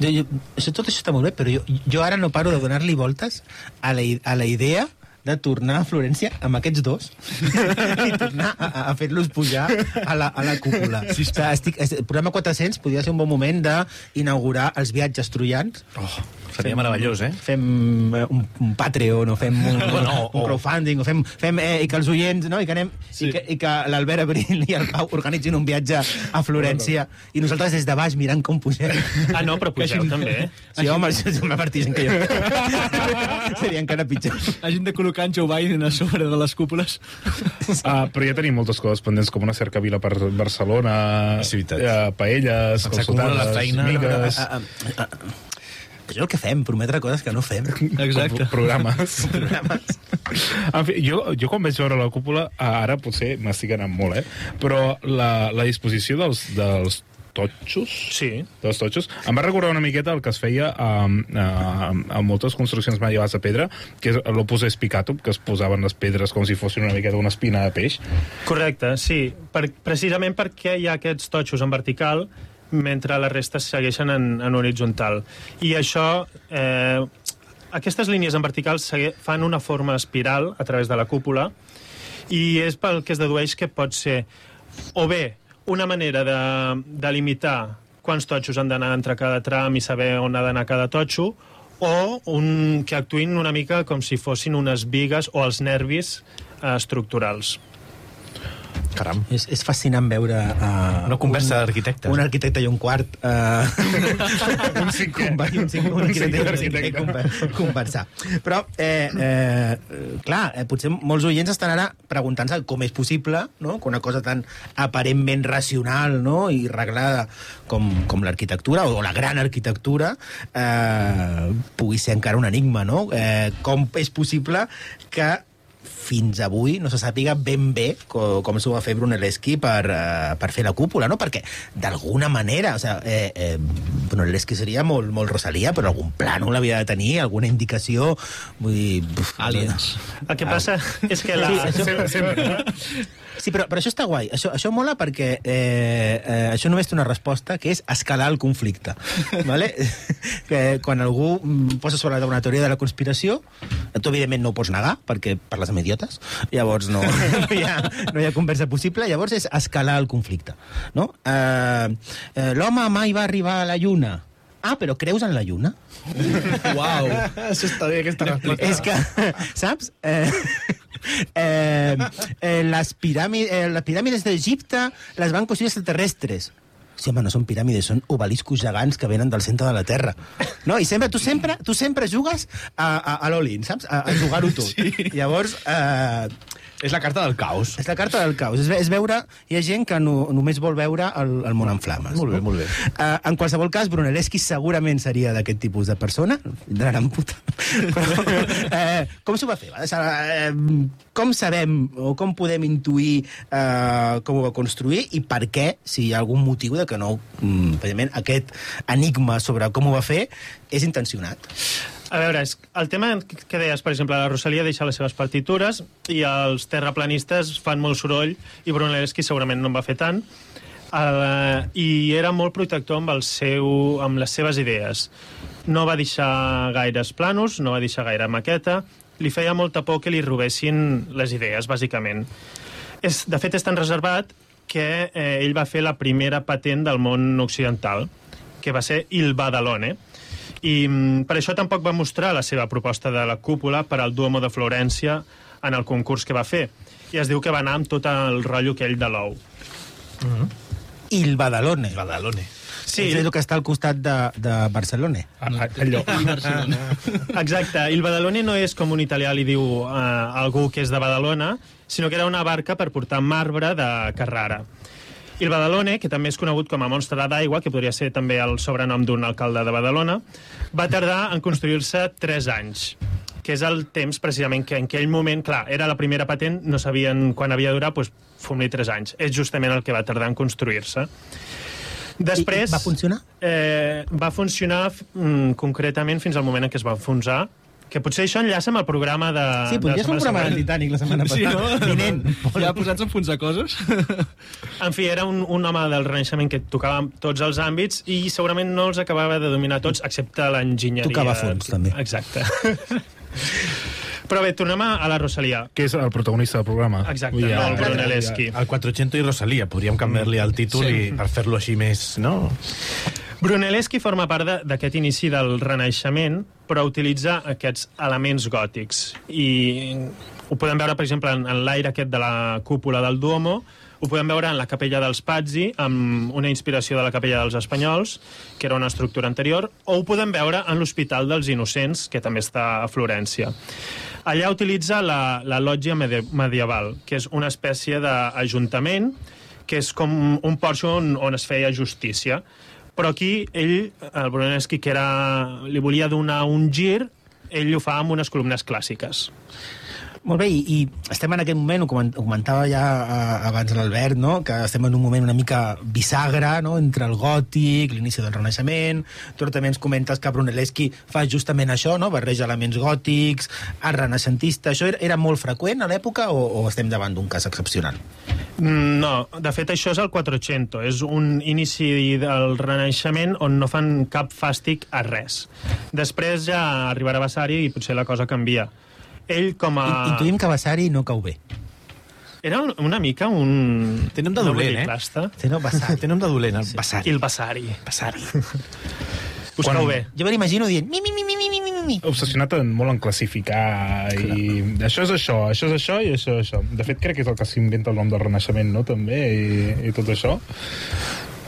Jo, jo, tot això està molt bé, però jo, jo ara no paro de donar-li voltes a la, a la idea de tornar a Florència amb aquests dos (laughs) i tornar a, a- a fer-los pujar a la, a la cúpula. Sí, o sigui, estic, es- el programa 400 podria ser un bon moment d'inaugurar els viatges troians. Oh, seria meravellós, eh? Fem eh, un, un Patreon o fem un, (laughs) Bueno, un o- crowdfunding o fem, fem eh, i que els oients no? i que, anem, sí. i que, i que l'Albert Abril i el Pau organitzin un viatge a Florència i nosaltres des de baix mirant com pugem. Ah, no, però pugeu també, eh? Sí, home, això és una partida que jo. (laughs) Seria encara pitjor. Hagin de col·locar en Joe Biden a sobre de les cúpules. Uh, però ja tenim moltes coses pendents, com una cercavila per Barcelona, Sí, uh, paelles, calçotades, feina. migues, Ah, ah, ah. Això és el que fem, prometre coses que no fem. Exacte. programes. Programes. En fi, jo, jo quan vaig veure la cúpula, ah, ara potser m'estic anant molt, eh? però la, la disposició dels, dels totxos, Sí. dels totxos, em va recordar una miqueta el que es feia a, a, a moltes construccions medievals de pedra, que és l'opus espicatum, que es posaven les pedres com si fossin una miqueta una espina de peix. Correcte, sí. Per, precisament perquè hi ha aquests totxos en vertical mentre la resta segueixen en, en horitzontal. I això... Eh, aquestes línies en vertical fan una forma espiral a través de la cúpula i és pel que es dedueix que pot ser o bé una manera de, de limitar quants totxos han d'anar entre cada tram i saber on ha d'anar cada totxo o un, que actuïn una mica com si fossin unes vigues o els nervis eh, estructurals. Caram. És, és fascinant veure... Uh, Una conversa d'arquitectes. Un arquitecte i un quart... Uh, Un cinquè. Conver- un, cinquè, un Un arquitecte i un cinquè conver- conversar. Però, eh, eh, clar, eh, potser molts oients estan ara preguntant-se com és possible no? que una cosa tan aparentment racional no? i reglada com, com l'arquitectura, o la gran arquitectura, eh, pugui ser encara un enigma, no? Eh, com és possible que fins avui no se sàpiga ben bé com, com s'ho va fer Brunelleschi per, uh, per fer la cúpula, no? Perquè, d'alguna manera, o sea, eh, eh, Brunelleschi seria molt, molt Rosalia, però algun plànol l'havia de tenir, alguna indicació, vull dir... Buf, Aliens. El que passa és que la... Sí, això- Sempre, sempre. Sí, però, però això està guai. Això, això mola perquè eh, eh, això només té una resposta, que és escalar el conflicte. vale? (laughs) que quan algú posa sobre la taula una teoria de la conspiració, tu evidentment no ho pots negar, perquè parles amb idiotes, llavors no, (laughs) no, hi ha, no hi ha conversa possible, llavors és escalar el conflicte. No? Eh, eh, L'home mai va arribar a la lluna. Ah, però creus en la lluna? (laughs) Uau. Això està bé, aquesta resposta. És que, (laughs) saps? Eh, eh, eh, les, piràmides, eh, les piràmides d'Egipte les van construir extraterrestres. Sí, home, no són piràmides, són obeliscos gegants que venen del centre de la Terra. No? I sempre, tu sempre, tu sempre jugues a, a, a l'all-in, saps? A, a jugar-ho tot. Sí. Llavors, eh, És la carta del caos. és la carta del caos. És, és veure... Hi ha gent que no, només vol veure el, el món en flames. Molt bé, no? molt bé. Uh, en qualsevol cas, Brunelleschi segurament seria d'aquest tipus de persona, de gran puta. Però, eh, com s'ho va fer? Va? Eh, com sabem o com podem intuir eh, com ho va construir i per què, si hi ha algun motiu de que no, mm, aquest enigma sobre com ho va fer és intencionat. A veure, és, el tema que deies, per exemple, la Rosalia deixa les seves partitures i els terraplanistes fan molt soroll i Brunelleschi segurament no en va fer tant uh, i era molt protector amb, el seu, amb les seves idees. No va deixar gaires planos, no va deixar gaire maqueta, li feia molta por que li robessin les idees, bàsicament. És, de fet, és tan reservat que eh, ell va fer la primera patent del món occidental, que va ser Il Badalone, i mm, per això tampoc va mostrar la seva proposta de la cúpula per al Duomo de Florència en el concurs que va fer. I es diu que va anar amb tot el rotllo aquell de l'ou. Il Badalone. Badalone. Sí. És el que està al costat de, de Barcelona. A, a, allò. (laughs) Exacte, il Badalone no és com un italià li diu uh, algú que és de Badalona, sinó que era una barca per portar marbre de Carrara. Il Badalone, que també és conegut com a monstre d'aigua, que podria ser també el sobrenom d'un alcalde de Badalona, va tardar en construir-se 3 anys que és el temps precisament que en aquell moment, clar, era la primera patent, no sabien quan havia de durar, doncs fum-li 3 anys. És justament el que va tardar en construir-se. Després... I va funcionar? Eh, va funcionar mm, concretament fins al moment en què es va enfonsar, que potser això enllaça amb el programa de... Sí, podries fer un de programa del Titanic la setmana (laughs) Sí, passada. no? Vinent. Ja posats a enfonsar coses? (laughs) En fi, era un, un home del Renaixement que tocava tots els àmbits i segurament no els acabava de dominar tots, excepte l'enginyeria. Tocava fons, també. Exacte. (laughs) Però bé, tornem a, a la Rosalia. Que és el protagonista del programa. Exacte, dir, no el- Brunelleschi. El 400 i Rosalia, podríem canviar-li el títol Sí. i per fer-lo així més, no? Brunelleschi forma part d'aquest inici del Renaixement, però utilitza aquests elements gòtics. I ho podem veure, per exemple, en, en l'aire aquest de la cúpula del Duomo, ho podem veure en la capella dels Pazzi, amb una inspiració de la capella dels Espanyols, que era una estructura anterior, o ho podem veure en l'Hospital dels Innocents, que també està a Florència. Allà utilitza la, la lògia medi medieval, que és una espècie d'ajuntament, que és com un porxo on, on es feia justícia. Però aquí ell, el Brunelleschi, que era, li volia donar un gir, ell ho fa amb unes columnes clàssiques. Molt bé, i, i estem en aquest moment, ho coment- ho comentava ja eh, abans l'Albert, no? que estem en un moment una mica bisagra no? entre el gòtic, l'inici del Renaixement, tu també ens comentes que Brunelleschi fa justament això, no? barreja elements gòtics, art renaixentista, això era, era molt freqüent a l'època o, o estem davant d'un cas excepcional? Mm, No, de fet això és el 400, és un inici del Renaixement on no fan cap fàstic a res. Després ja arribarà Vasari i potser la cosa canvia. Ell com a... I, intuïm que Vasari no cau bé. Era un- una mica un... Té nom de dolent, eh? Té nom Vasari. Té nom de dolent, el Basari. Il Vasari. Vasari. (laughs) Us cau bé. Jo me l'imagino dient mi, mi, mi, mi, mi, mi, mi, obsessionat en, molt en classificar i això és això, això és això i això és això. De fet, crec que és el que s'inventa el nom del Renaixement, no?, també, i, i tot això.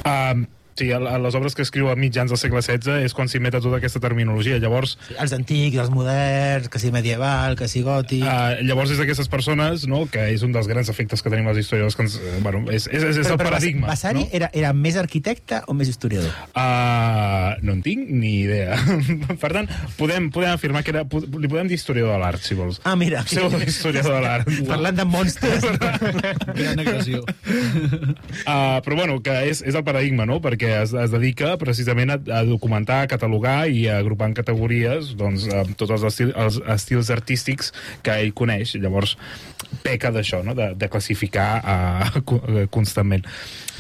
Um, sí, a, a les obres que escriu a mitjans del segle XVI és quan s'inventa tota aquesta terminologia. Llavors, Sí, els antics, els moderns, que si medieval, que si gòtic... Uh, llavors és d'aquestes persones, no?, que és un dels grans efectes que tenim les històries, que ens, eh, bueno, és, és, és, és el paradigma. Vasari no? era, era més arquitecte o més historiador? Uh, no en tinc ni idea. (laughs) per tant, podem, podem afirmar que era... Li podem dir historiador de l'art, si vols. Ah, mira. Pseudo-historiador de l'art. (laughs) Parlant de monstres. Gran agressió. Uh, però bueno, que és, és el paradigma, no? Perquè es, es dedica precisament a, a documentar, a catalogar i a agrupar en categories doncs, uh, tots els, estil, els estils artístics que ell coneix. Llavors, peca d'això, no? de, de classificar uh, constantment.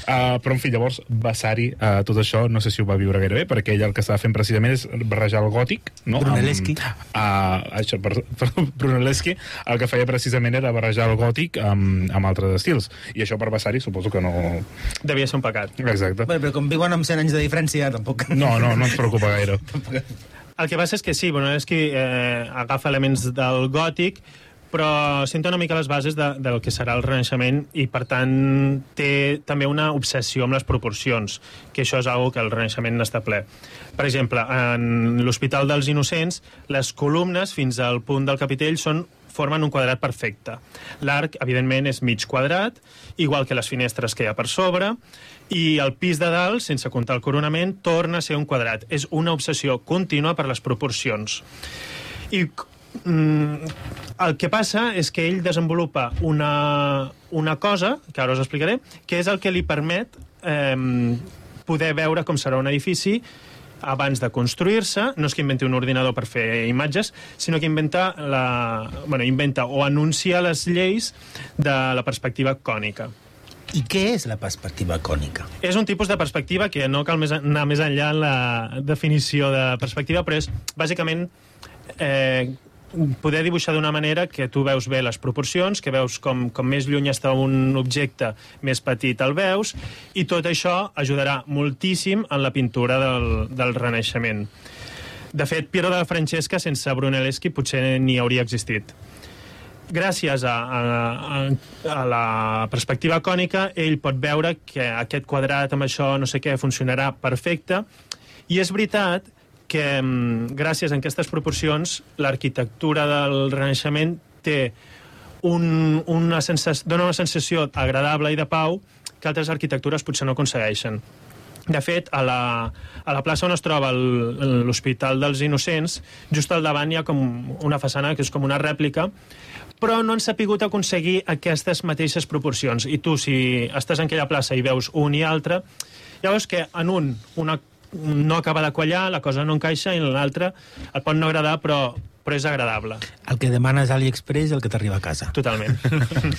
Uh, però, en fi, llavors, Vasari, uh, tot això, no sé si ho va viure gaire bé, perquè ell el que estava fent precisament és barrejar el gòtic, no? Brunelleschi. Amb, uh, això, per, (laughs) per, Brunelleschi el que feia precisament era barrejar el gòtic amb, amb altres estils. I això per Vasari suposo que no... Devia ser un pecat. Exacte. Bé, però com viuen amb 100 anys de diferència, tampoc... No, no, no ens preocupa gaire. (laughs) El que passa és que sí, Brunelleschi eh, agafa elements del gòtic, però senta una mica les bases de, del que serà el Renaixement i, per tant, té també una obsessió amb les proporcions, que això és algo que el Renaixement n'està ple. Per exemple, en l'Hospital dels Innocents, les columnes fins al punt del capitell són formen un quadrat perfecte. L'arc, evidentment, és mig quadrat, igual que les finestres que hi ha per sobre, i el pis de dalt, sense comptar el coronament, torna a ser un quadrat. És una obsessió contínua per les proporcions. I mm, el que passa és que ell desenvolupa una, una cosa, que ara us explicaré, que és el que li permet eh, poder veure com serà un edifici abans de construir-se, no és que inventi un ordinador per fer imatges, sinó que inventa, la, bueno, inventa o anuncia les lleis de la perspectiva cònica. I què és la perspectiva cònica? És un tipus de perspectiva que no cal més, anar més enllà en la definició de perspectiva, però és bàsicament eh, poder dibuixar d'una manera que tu veus bé les proporcions, que veus com, com més lluny està un objecte, més petit el veus, i tot això ajudarà moltíssim en la pintura del, del Renaixement. De fet, Piero de Francesca sense Brunelleschi potser ni hauria existit gràcies a, a, a la perspectiva cònica, ell pot veure que aquest quadrat amb això no sé què funcionarà perfecte, i és veritat que mm, gràcies a aquestes proporcions l'arquitectura del Renaixement té un, una sensació, dona una sensació agradable i de pau que altres arquitectures potser no aconsegueixen. De fet, a la, a la plaça on es troba l'Hospital dels Innocents, just al davant hi ha com una façana que és com una rèplica, però no han sapigut aconseguir aquestes mateixes proporcions. I tu, si estàs en aquella plaça i veus un i altre, veus que en un una no acaba de quallar, la cosa no encaixa, i en l'altre et pot no agradar, però però és agradable. El que demanes a AliExpress el que t'arriba a casa. Totalment.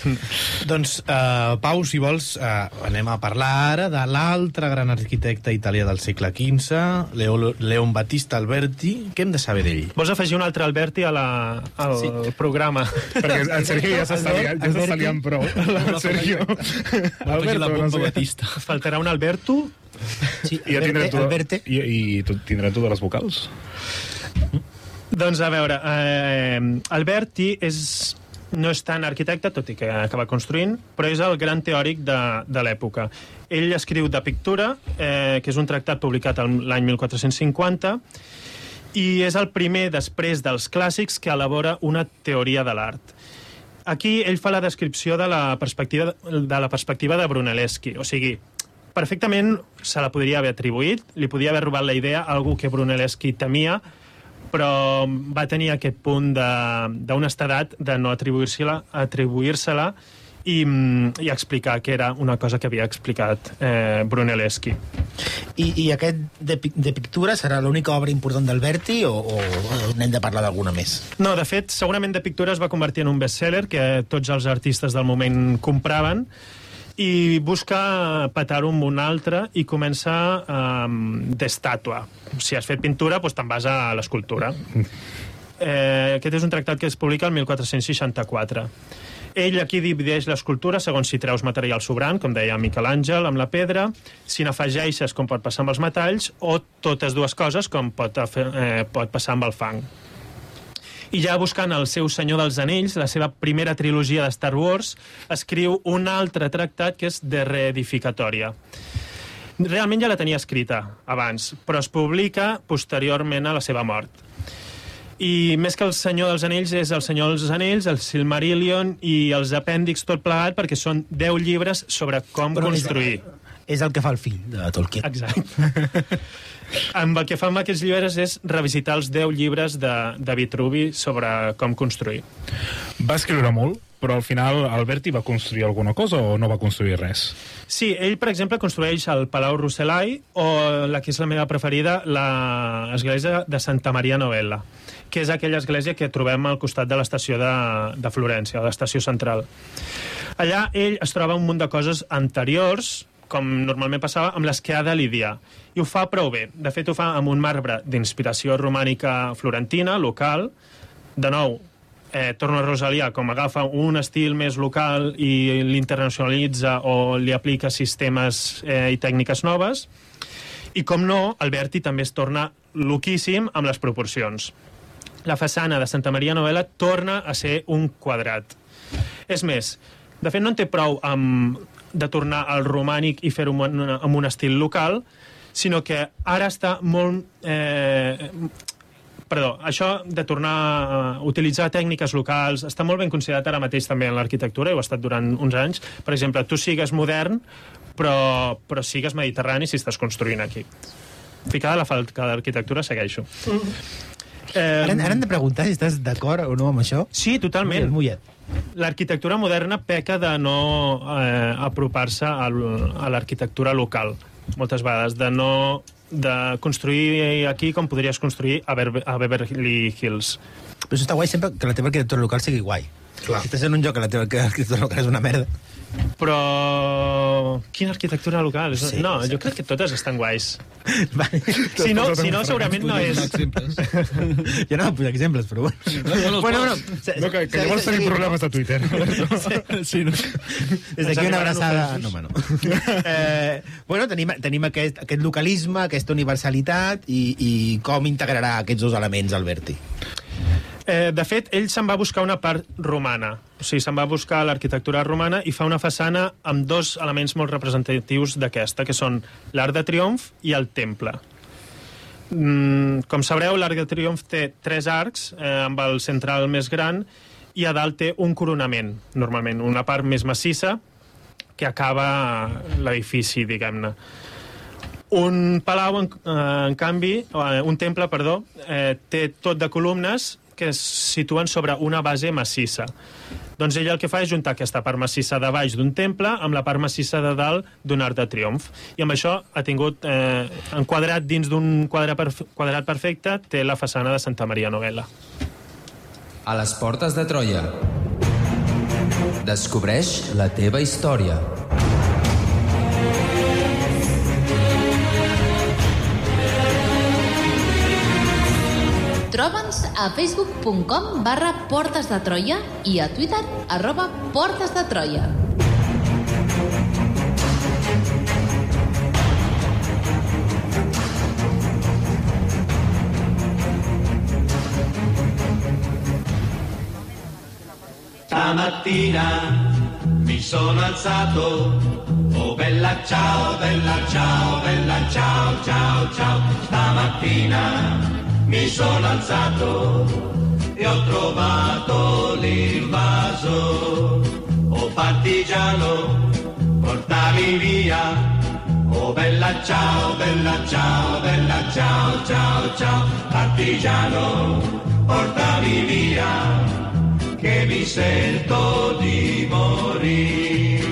(laughs) Doncs, uh, Pau, si vols, uh, anem a parlar ara de l'altre gran arquitecte italià del segle XV, Leo, Leon Battista Alberti. Què hem de saber d'ell? Vols afegir un altre Alberti a la, al sí. programa? (laughs) Perquè en Sergio ja s'està liant, ja liant prou. (laughs) El Sergio. La no sé. Faltarà un Alberto? Sí, I ja tindrem, tu, Alberte. i, i tindrem totes les vocals. Doncs a veure, eh, Alberti és, no és tan arquitecte, tot i que acaba construint, però és el gran teòric de, de l'època. Ell escriu de Pictura, eh, que és un tractat publicat l'any 1450, i és el primer, després dels clàssics, que elabora una teoria de l'art. Aquí ell fa la descripció de la perspectiva de, la perspectiva de Brunelleschi, o sigui, perfectament se la podria haver atribuït, li podia haver robat la idea a algú que Brunelleschi temia, però va tenir aquest punt d'honestedat de, de no atribuir-se-la atribuir i, mm, i explicar que era una cosa que havia explicat eh, Brunelleschi. I, I aquest de, de pictura serà l'única obra important d'Alberti o, o, o n'hem de parlar d'alguna més? No, de fet, segurament de Pictura es va convertir en un bestseller que tots els artistes del moment compraven i busca petar-ho amb un altre i comença um, d'estàtua. Si has fet pintura, doncs te'n vas a l'escultura. Eh, aquest és un tractat que es publica el 1464. Ell aquí divideix l'escultura segons si treus material sobrant, com deia Miquel Àngel, amb la pedra, si n'afegeixes, com pot passar amb els metalls, o totes dues coses, com pot, eh, pot passar amb el fang. I ja buscant el seu Senyor dels Anells, la seva primera trilogia de Star Wars, escriu un altre tractat que és de reedificatòria. Realment ja la tenia escrita abans, però es publica posteriorment a la seva mort. I més que el Senyor dels Anells és el Senyor dels Anells, el Silmarillion i els apèndix tot plegat perquè són 10 llibres sobre com Però és- construir. És el que fa el fill de Tolkien. Exacte. (laughs) amb el que fa amb aquests llibres és revisitar els 10 llibres de, de Vitruvi sobre com construir. Va escriure molt, però al final Alberti va construir alguna cosa o no va construir res? Sí, ell, per exemple, construeix el Palau Rossellai o la que és la meva preferida, l'església de Santa Maria Novella, que és aquella església que trobem al costat de l'estació de, de Florència, l'estació central. Allà ell es troba un munt de coses anteriors, com normalment passava, amb les que ha de lidiar. I ho fa prou bé. De fet, ho fa amb un marbre d'inspiració romànica florentina, local. De nou, eh, torno a Rosalia, com agafa un estil més local i l'internacionalitza o li aplica sistemes eh, i tècniques noves. I com no, Alberti també es torna loquíssim amb les proporcions. La façana de Santa Maria Novella torna a ser un quadrat. És més, de fet no en té prou amb de tornar al romànic i fer-ho amb, un- estil local, sinó que ara està molt... Eh, perdó, això de tornar a utilitzar tècniques locals està molt ben considerat ara mateix també en l'arquitectura, i ho ha estat durant uns anys. Per exemple, tu sigues modern, però, però sigues mediterrani si estàs construint aquí. Ficada la falca d'arquitectura, segueixo. Eh, Ara, ara hem de preguntar si estàs d'acord o no amb això. Sí, totalment. Mullet, mullet. L'arquitectura moderna peca de no eh, apropar-se al- a l'arquitectura local, moltes vegades, de no de construir aquí com podries construir a, Ber a Beverly Hills. Però això està guai sempre que la teva arquitectura local sigui guai. Clar. Si estàs en un lloc que la teva arquitectura local és una merda, Però... Quina arquitectura local? Sí, no, sí. jo crec que totes estan guais. (laughs) Vale. Si no, si no segurament no és... (laughs) Jo no vull posar exemples, però bueno. no, bueno, no, bueno, se- No, que, que llavors tenim problemes de Twitter. (laughs) Sí, no? Des d'aquí una abraçada... No, home, no. eh, bueno, tenim, tenim aquest, aquest localisme, aquesta universalitat i, i com integrarà aquests dos elements Alberti. Eh, de fet, ell se'n va buscar una part romana. O sigui, se'n va buscar l'arquitectura romana i fa una façana amb dos elements molt representatius d'aquesta, que són l'Arc de Triomf i el Temple. Mm, com sabreu, l'Arc de Triomf té tres arcs, eh, amb el central més gran, i a dalt té un coronament, normalment, una part més massissa, que acaba l'edifici, diguem-ne. Un palau, en, eh, en canvi, eh, un temple, perdó, eh, té tot de columnes que es situen sobre una base massissa. Doncs ell el que fa és juntar aquesta part massissa de baix d'un temple amb la part massissa de dalt d'un arc de triomf. I amb això ha tingut, eh, enquadrat dins d'un quadre perf quadrat perfecte, té la façana de Santa Maria Novella. A les portes de Troia. Descobreix la teva història. Troba'ns a facebook.com barra Portes de Troia i a Twitter arroba Portes de Troia. Stamattina mi sono alzato, oh bella ciao, bella ciao, bella ciao, ciao, ciao. Stamattina mi sono alzato e ho trovato l'invaso. Oh partigiano, portami via. Oh bella ciao, bella ciao, bella ciao, ciao, ciao. Partigiano, portami via che mi sento di morire.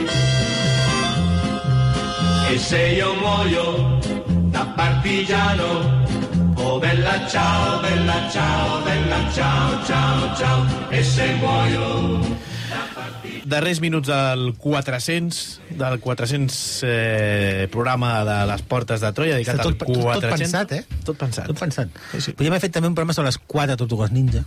E se io muoio da partigiano, oh bella ciao, bella ciao, bella ciao, ciao, ciao, e se muoio Darrers minuts del 400, del 400 eh, programa de les portes de Troia, dedicat Està al tot, tot, tot 400. pensat, eh? Tot pensat. Tot pensat. Sí, sí. Podríem haver fet també un programa sobre les quatre tortugues ninja.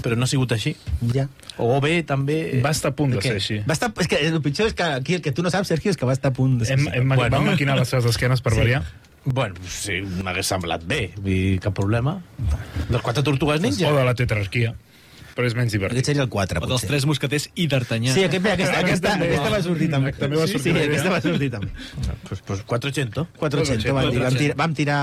Però no ha sigut així. Ja. O bé, també... Va estar a punt de ser així. Va estar, és que el pitjor és que aquí el que tu no saps, Sergio, és que va estar a punt de ser Hem, així. hem, Bueno. bueno. Vam maquinar les seves esquenes per sí. variar. Bueno, sí, m'hagués semblat bé, vull dir, cap problema. Dels quatre tortugues ninja? O de la tetrarquia. Però és menys divertit. Aquest seria el 4, O dels potser. tres mosqueters i d'Artanyà. Sí, aquest, aquesta, aquesta, aquesta va sortir també. També va sortir sí, sí, aquesta va sortir també. Pues, pues 400. 400, vam, dir, vam, tirar, vam tirar...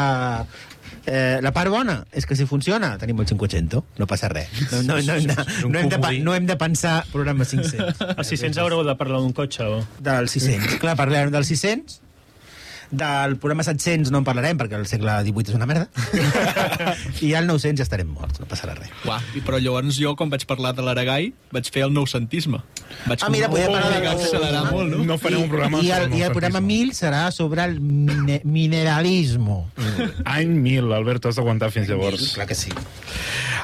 Eh, la part bona és que si funciona tenim el 500, no passa res. No, no, no, no, no, hem, de, no hem de pensar programa 500. Els 600 haureu de parlar d'un cotxe o... Del 600. Clar, parlarem del 600, del programa 700 no en parlarem perquè el segle XVIII és una merda (laughs) i al 900 ja estarem morts, no passarà res Uà, i però llavors jo, quan vaig parlar de l'Aragai, vaig fer el noucentisme. Vaig Ah, mira, com- podem parlar de- obligar a accelerar molt, no? No farem un programa I, i, el, i el programa noucentisme. 1000 serà sobre el mine, mineralismo Any 1000, Alberto, has d'aguantar fins llavors. clar que sí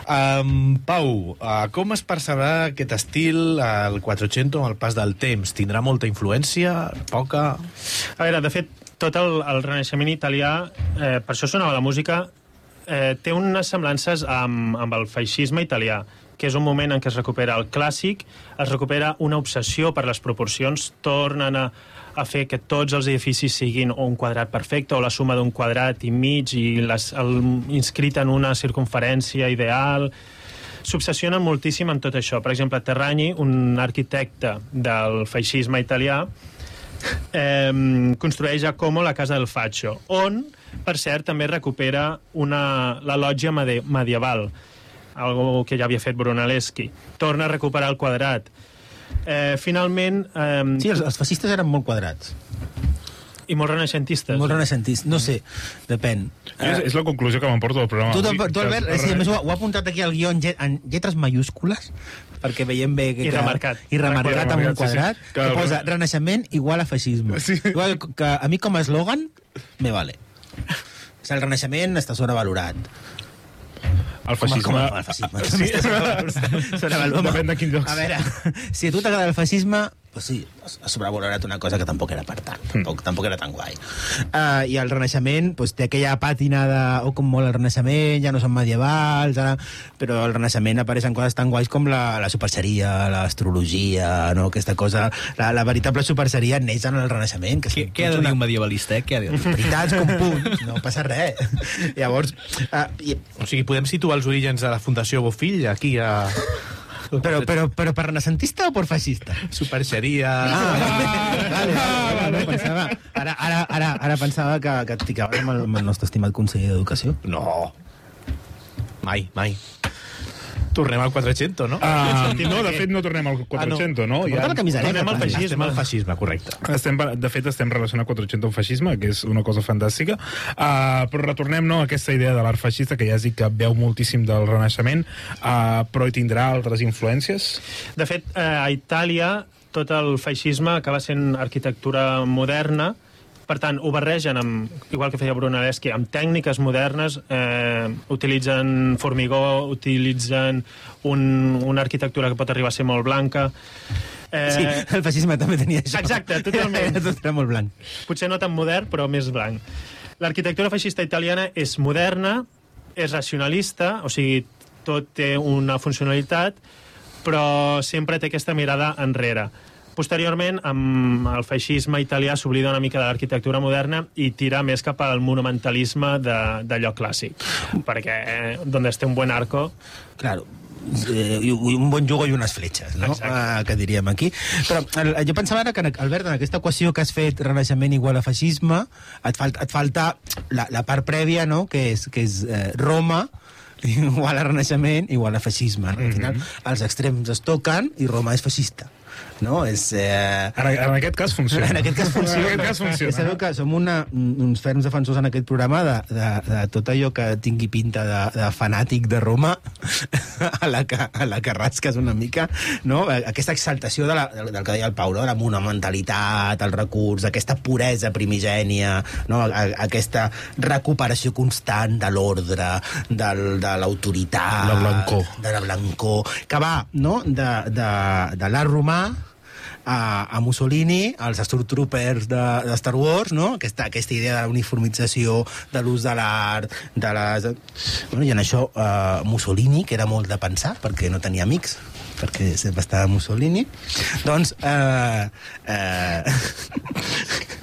Um, Pau, uh, com es percebrà aquest estil, el 400, amb el pas del temps? Tindrà molta influència? Poca? A veure, de fet, tot el, el renaixement italià, eh, per això sonava la música, eh, té unes semblances amb, amb el feixisme italià, que és un moment en què es recupera el clàssic, es recupera una obsessió per les proporcions, tornen a, a fer que tots els edificis siguin un quadrat perfecte o la suma d'un quadrat i mig i les, el, inscrit en una circunferència ideal s'obsessionen moltíssim amb tot això. Per exemple, Terragni, un arquitecte del feixisme italià, eh, construeix a Como la Casa del Faccio, on, per cert, també recupera una, la lògia medieval, algo que ja havia fet Brunelleschi. Torna a recuperar el quadrat. Eh, finalment... Eh, sí, els, els fascistes eren molt quadrats I molt renaixentistes. molt renaixentistes, no sé, depèn És, és la conclusió que m'emporto del programa. Tu, avui. tu, tu Albert, sí, a més, ho, ho ha apuntat aquí al guió en, llet, en lletres mayúscules perquè veiem bé que, I remarcat. i remarcat amb un Remarcat, sí, sí. quadrat Que posa renaixement igual a feixisme Sí. igual que a mi com a eslògan me vale o sigui, el renaixement està sobrevalorat El feixisme... Com a, com a, el feixisme. Sí. Sobrevalorat. Depèn de quin lloc. A veure, si a tu t'agrada el feixisme, pues sí, has sobrevalorat una cosa que tampoc era per tant, tampoc, tampoc era tan guai. Uh, I el Renaixement pues, té aquella pàtina de oh, com molt el Renaixement, ja no són medievals, ara... però al Renaixement apareixen coses tan guais com la, la superseria, l'astrologia, no? aquesta cosa... La, la veritable superseria neix en el Renaixement. Que Què, ha de dir un medievalista, eh? Què ha de dir? veritats com punts, no passa res. Llavors, uh, i, O sigui, podem situar els orígens de la Fundació Bofill aquí a... però, però, però per renaixentista o per feixista? Superxeria... Ah, vale, vale, vale, no, pensava, ara, ara, ara, ara pensava que, que et ficaves amb el, amb el nostre estimat conseller d'Educació. No. Mai, mai. Tornem al 400, no? Uh, no, de fet no tornem al 400, no? Porta la camiseta, Tornem al feixisme. Estem al feixisme, correcte. Estem, de fet, estem relacionant 400 amb feixisme, que és una cosa fantàstica. Uh, però retornem no, a aquesta idea de l'art feixista, que ja has dit que veu moltíssim del Renaixement, uh, però hi tindrà altres influències? De fet, eh, a Itàlia tot el feixisme acaba sent arquitectura moderna Per tant, ho barregen, amb, igual que feia Brunelleschi, amb tècniques modernes, eh, utilitzen formigó, utilitzen un, una arquitectura que pot arribar a ser molt blanca. Eh, Sí, el feixisme també tenia això. Exacte, totalment. (laughs) Tot era molt blanc. potser no tan modern, però més blanc. L'arquitectura feixista italiana és moderna, és racionalista, o sigui, tot té una funcionalitat, però sempre té aquesta mirada enrere. Posteriorment, amb el feixisme italià s'oblida una mica de l'arquitectura moderna i tira més cap al monumentalisme de- d'allò clàssic. Perquè eh, donde esté un buen arco... Claro, eh, un bon jugo i unes fletxes, no? Ah, que diríem aquí. Però el, jo pensava ara que, Albert, en aquesta equació que has fet renaixement igual a feixisme, et, falta, et falta la, la part prèvia, no?, que és, que és eh, Roma, (laughs) igual a renaixement, igual a feixisme. No? Al final, els extrems es toquen i Roma és feixista. No? És, eh... En, en aquest cas funciona. (laughs) En aquest cas funciona. En aquest cas funciona. Sabeu que som una, uns ferms defensors en aquest programa de, de, de tot allò que tingui pinta de, de fanàtic de Roma (laughs) a la que, a la que rasques una mica, no? Aquesta exaltació de la, del, del que deia el Pau, no? de la monumentalitat, el recurs, aquesta puresa primigènia, no? A, aquesta recuperació constant de l'ordre, del- de l'autoritat... La blancor. De la blancor, que va no? de, de, de l'art romà a, a Mussolini, als Stormtroopers de, de Star Wars, no? aquesta, aquesta idea de la uniformització, de l'ús de l'art, de les... Bueno, I en això uh, Mussolini, que era molt de pensar, perquè no tenia amics, perquè sempre estava Mussolini, doncs... Uh, uh,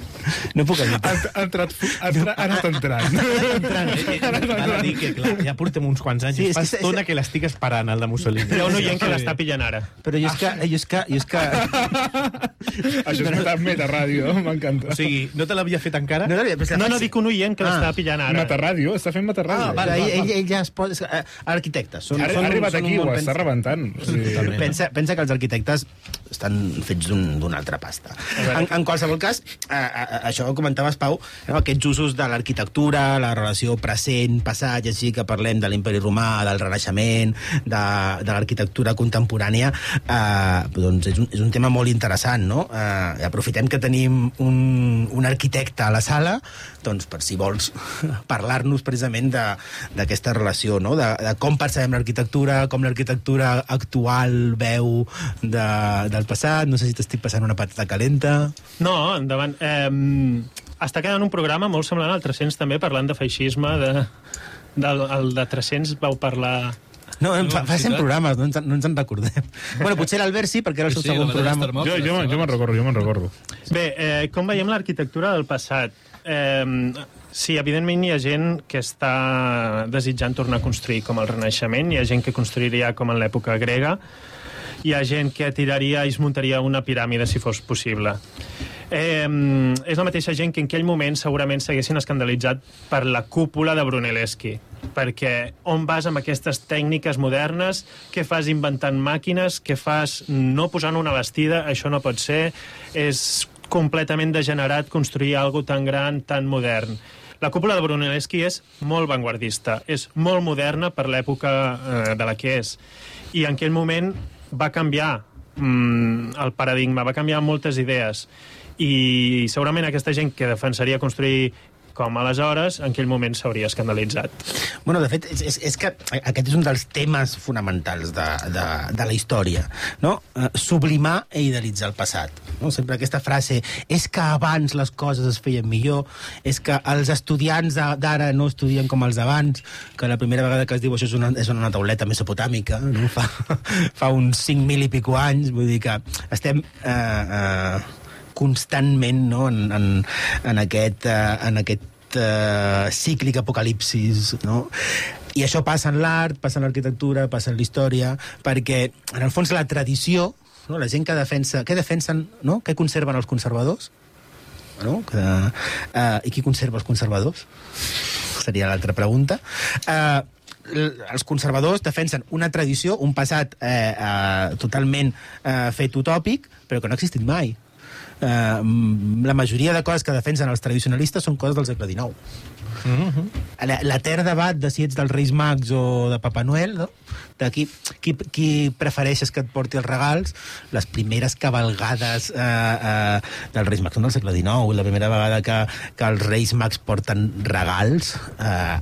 (laughs) no puc evitar. Ha entrat, ha, entra, ha anat entrant. (laughs) Entrant, eh, eh, Val a dir que, clar, ja portem uns quants anys. Sí, és fa que- és- estona que l'estic esperant, el de Mussolini. Hi ha un oient que l'està pillant ara. Però jo és que... Jo és que, jo és que... (laughs) Això és meta, meta ràdio, (laughs) m'encanta. O sigui, no te l'havia fet encara? No, l'havia- però és que No, no, dic un oient que Ah. l'està pillant ara. Meta ràdio, està fent meta ràdio. Ah, vale, ell, ell, ell ja es pot... és que, eh, Arquitectes. Són, ha, són, ha arribat un aquí, bon ho està pens- rebentant. O sigui, Pensa, pensa que els arquitectes estan fets d'un- d'una altra pasta. En, en qualsevol cas, eh, eh, això ho comentaves, Pau, no? aquests usos de l'arquitectura, la relació present-passat, ja sigui que parlem de l'imperi romà, del renaixement, de, de l'arquitectura contemporània, eh, doncs és un, és un tema molt interessant, no? Eh, aprofitem que tenim un, un arquitecte a la sala, doncs per si vols (laughs) parlar-nos precisament d'aquesta relació, no? de, de com percebem l'arquitectura, com l'arquitectura actual veu de, del passat, no sé si t'estic passant una patata calenta... No, endavant. Eh, està quedant un programa molt semblant al 300 també, parlant de feixisme, de, del, el de 300 vau parlar... No, no fa, fa 100 programes, no ens, en- no ens en recordem. bueno, (laughs) potser l'Albert sí, perquè era el seu Sí, segon programa. Jo, jo, jo me'n recordo, jo me'n recordo. Bé, eh, com veiem l'arquitectura del passat? Eh, sí, evidentment hi ha gent que està desitjant tornar a construir com el Renaixement, hi ha gent que construiria com en l'època grega, hi ha gent que tiraria i es muntaria una piràmide si fos possible. Eh, és la mateixa gent que en aquell moment segurament s'haguessin escandalitzat per la cúpula de Brunelleschi perquè on vas amb aquestes tècniques modernes, què fas inventant màquines, què fas no posant una bastida, això no pot ser, és completament degenerat construir algo tan gran, tan modern. La cúpula de Brunelleschi és molt vanguardista, és molt moderna per l'època eh, de la que és. I en aquell moment va canviar mm, el paradigma, va canviar moltes idees. I segurament aquesta gent que defensaria construir com aleshores, en aquell moment s'hauria escandalitzat. Bueno, de fet, és, és, és que aquest és un dels temes fonamentals de, de, de la història, no? Eh, sublimar i idealitzar el passat. No? Sempre aquesta frase, és que abans les coses es feien millor, és que els estudiants d'ara no estudien com els d'abans, que la primera vegada que es diu això és una, és una tauleta mesopotàmica, no? (laughs) fa, fa uns 5.000 i pico anys, vull dir que estem... Eh, eh, constantment no? en, en, en aquest, uh, en aquest uh, cíclic apocalipsis, no? I això passa en l'art, passa en l'arquitectura, passa en la història, perquè, en el fons, la tradició, no? la gent que defensa... Què defensen, no? Què conserven els conservadors? No? Que, uh, I qui conserva els conservadors? Seria l'altra pregunta. Uh, els conservadors defensen una tradició, un passat eh, eh, totalment eh, fet utòpic, però que no ha existit mai. Eh, la majoria de coses que defensen els tradicionalistes són coses del segle XIX. La- L'etern debat de si ets dels Reis Mags o de Papa Noel, no? De qui, qui, qui prefereixes que et porti els regals, les primeres cabalgades eh, eh, dels Reis Mags són del segle XIX, la primera vegada que, que els Reis Mags porten regals eh,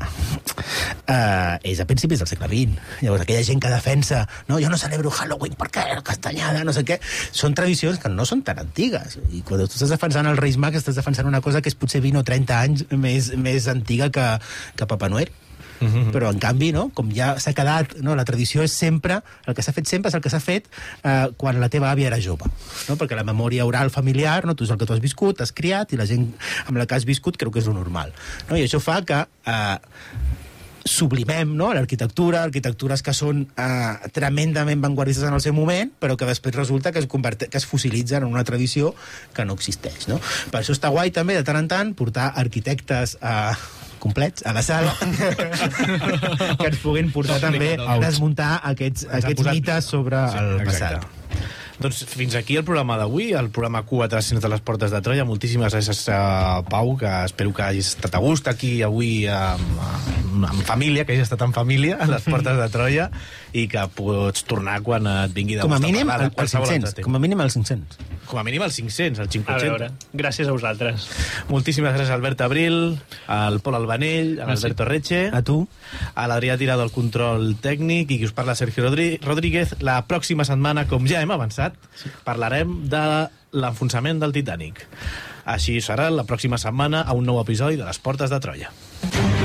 eh, és a principis del segle XX. Llavors, aquella gent que defensa no, jo no celebro Halloween perquè la castanyada, no sé què, són tradicions que no són tan antigues. I quan tu estàs defensant els Reis Mags, estàs defensant una cosa que és potser 20 o 30 anys més, més antiga que, que Papa Noel. Mm -hmm. però en canvi, no, com ja s'ha quedat no, la tradició és sempre, el que s'ha fet sempre és el que s'ha fet eh, quan la teva àvia era jove no? perquè la memòria oral familiar no, tu és el que tu has viscut, has criat i la gent amb la que has viscut creu que és lo normal no? i això fa que eh, sublimem no? l'arquitectura, arquitectures que són eh, tremendament vanguardistes en el seu moment, però que després resulta que es, que es fossilitzen en una tradició que no existeix. No? Per això està guai també, de tant en tant, portar arquitectes eh, complets a la sala (laughs) que ens puguin portar també a desmuntar aquests, Ens aquests posat- mites sobre Sí, el exacte. passat. Doncs fins aquí el programa d'avui, el programa 400 de les Portes de Troia. Moltíssimes gràcies a Pau, que espero que hagis estat a gust aquí avui amb, amb, família, que hagis estat en família a les Portes de Troia i que pots tornar quan et vingui de Com a mínim, als qualsevol 500. altre tema. Com a mínim als 500. Com a mínim als 500, al A 500. veure, gràcies a vosaltres. Moltíssimes gràcies a Albert Abril, al Pol Albanell, a l'Alberto Reche, A tu. a l'Adrià Tirado al control tècnic i qui us parla Sergio Rodri- Rodríguez. La pròxima setmana, com ja hem avançat, parlarem de l'enfonsament del Titanic. Així serà la pròxima setmana a un nou episodi de Les Portes de Troia. A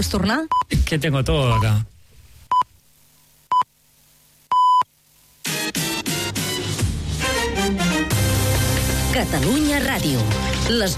Vols tornar? Que tengo todo acá. Catalunya Ràdio. Les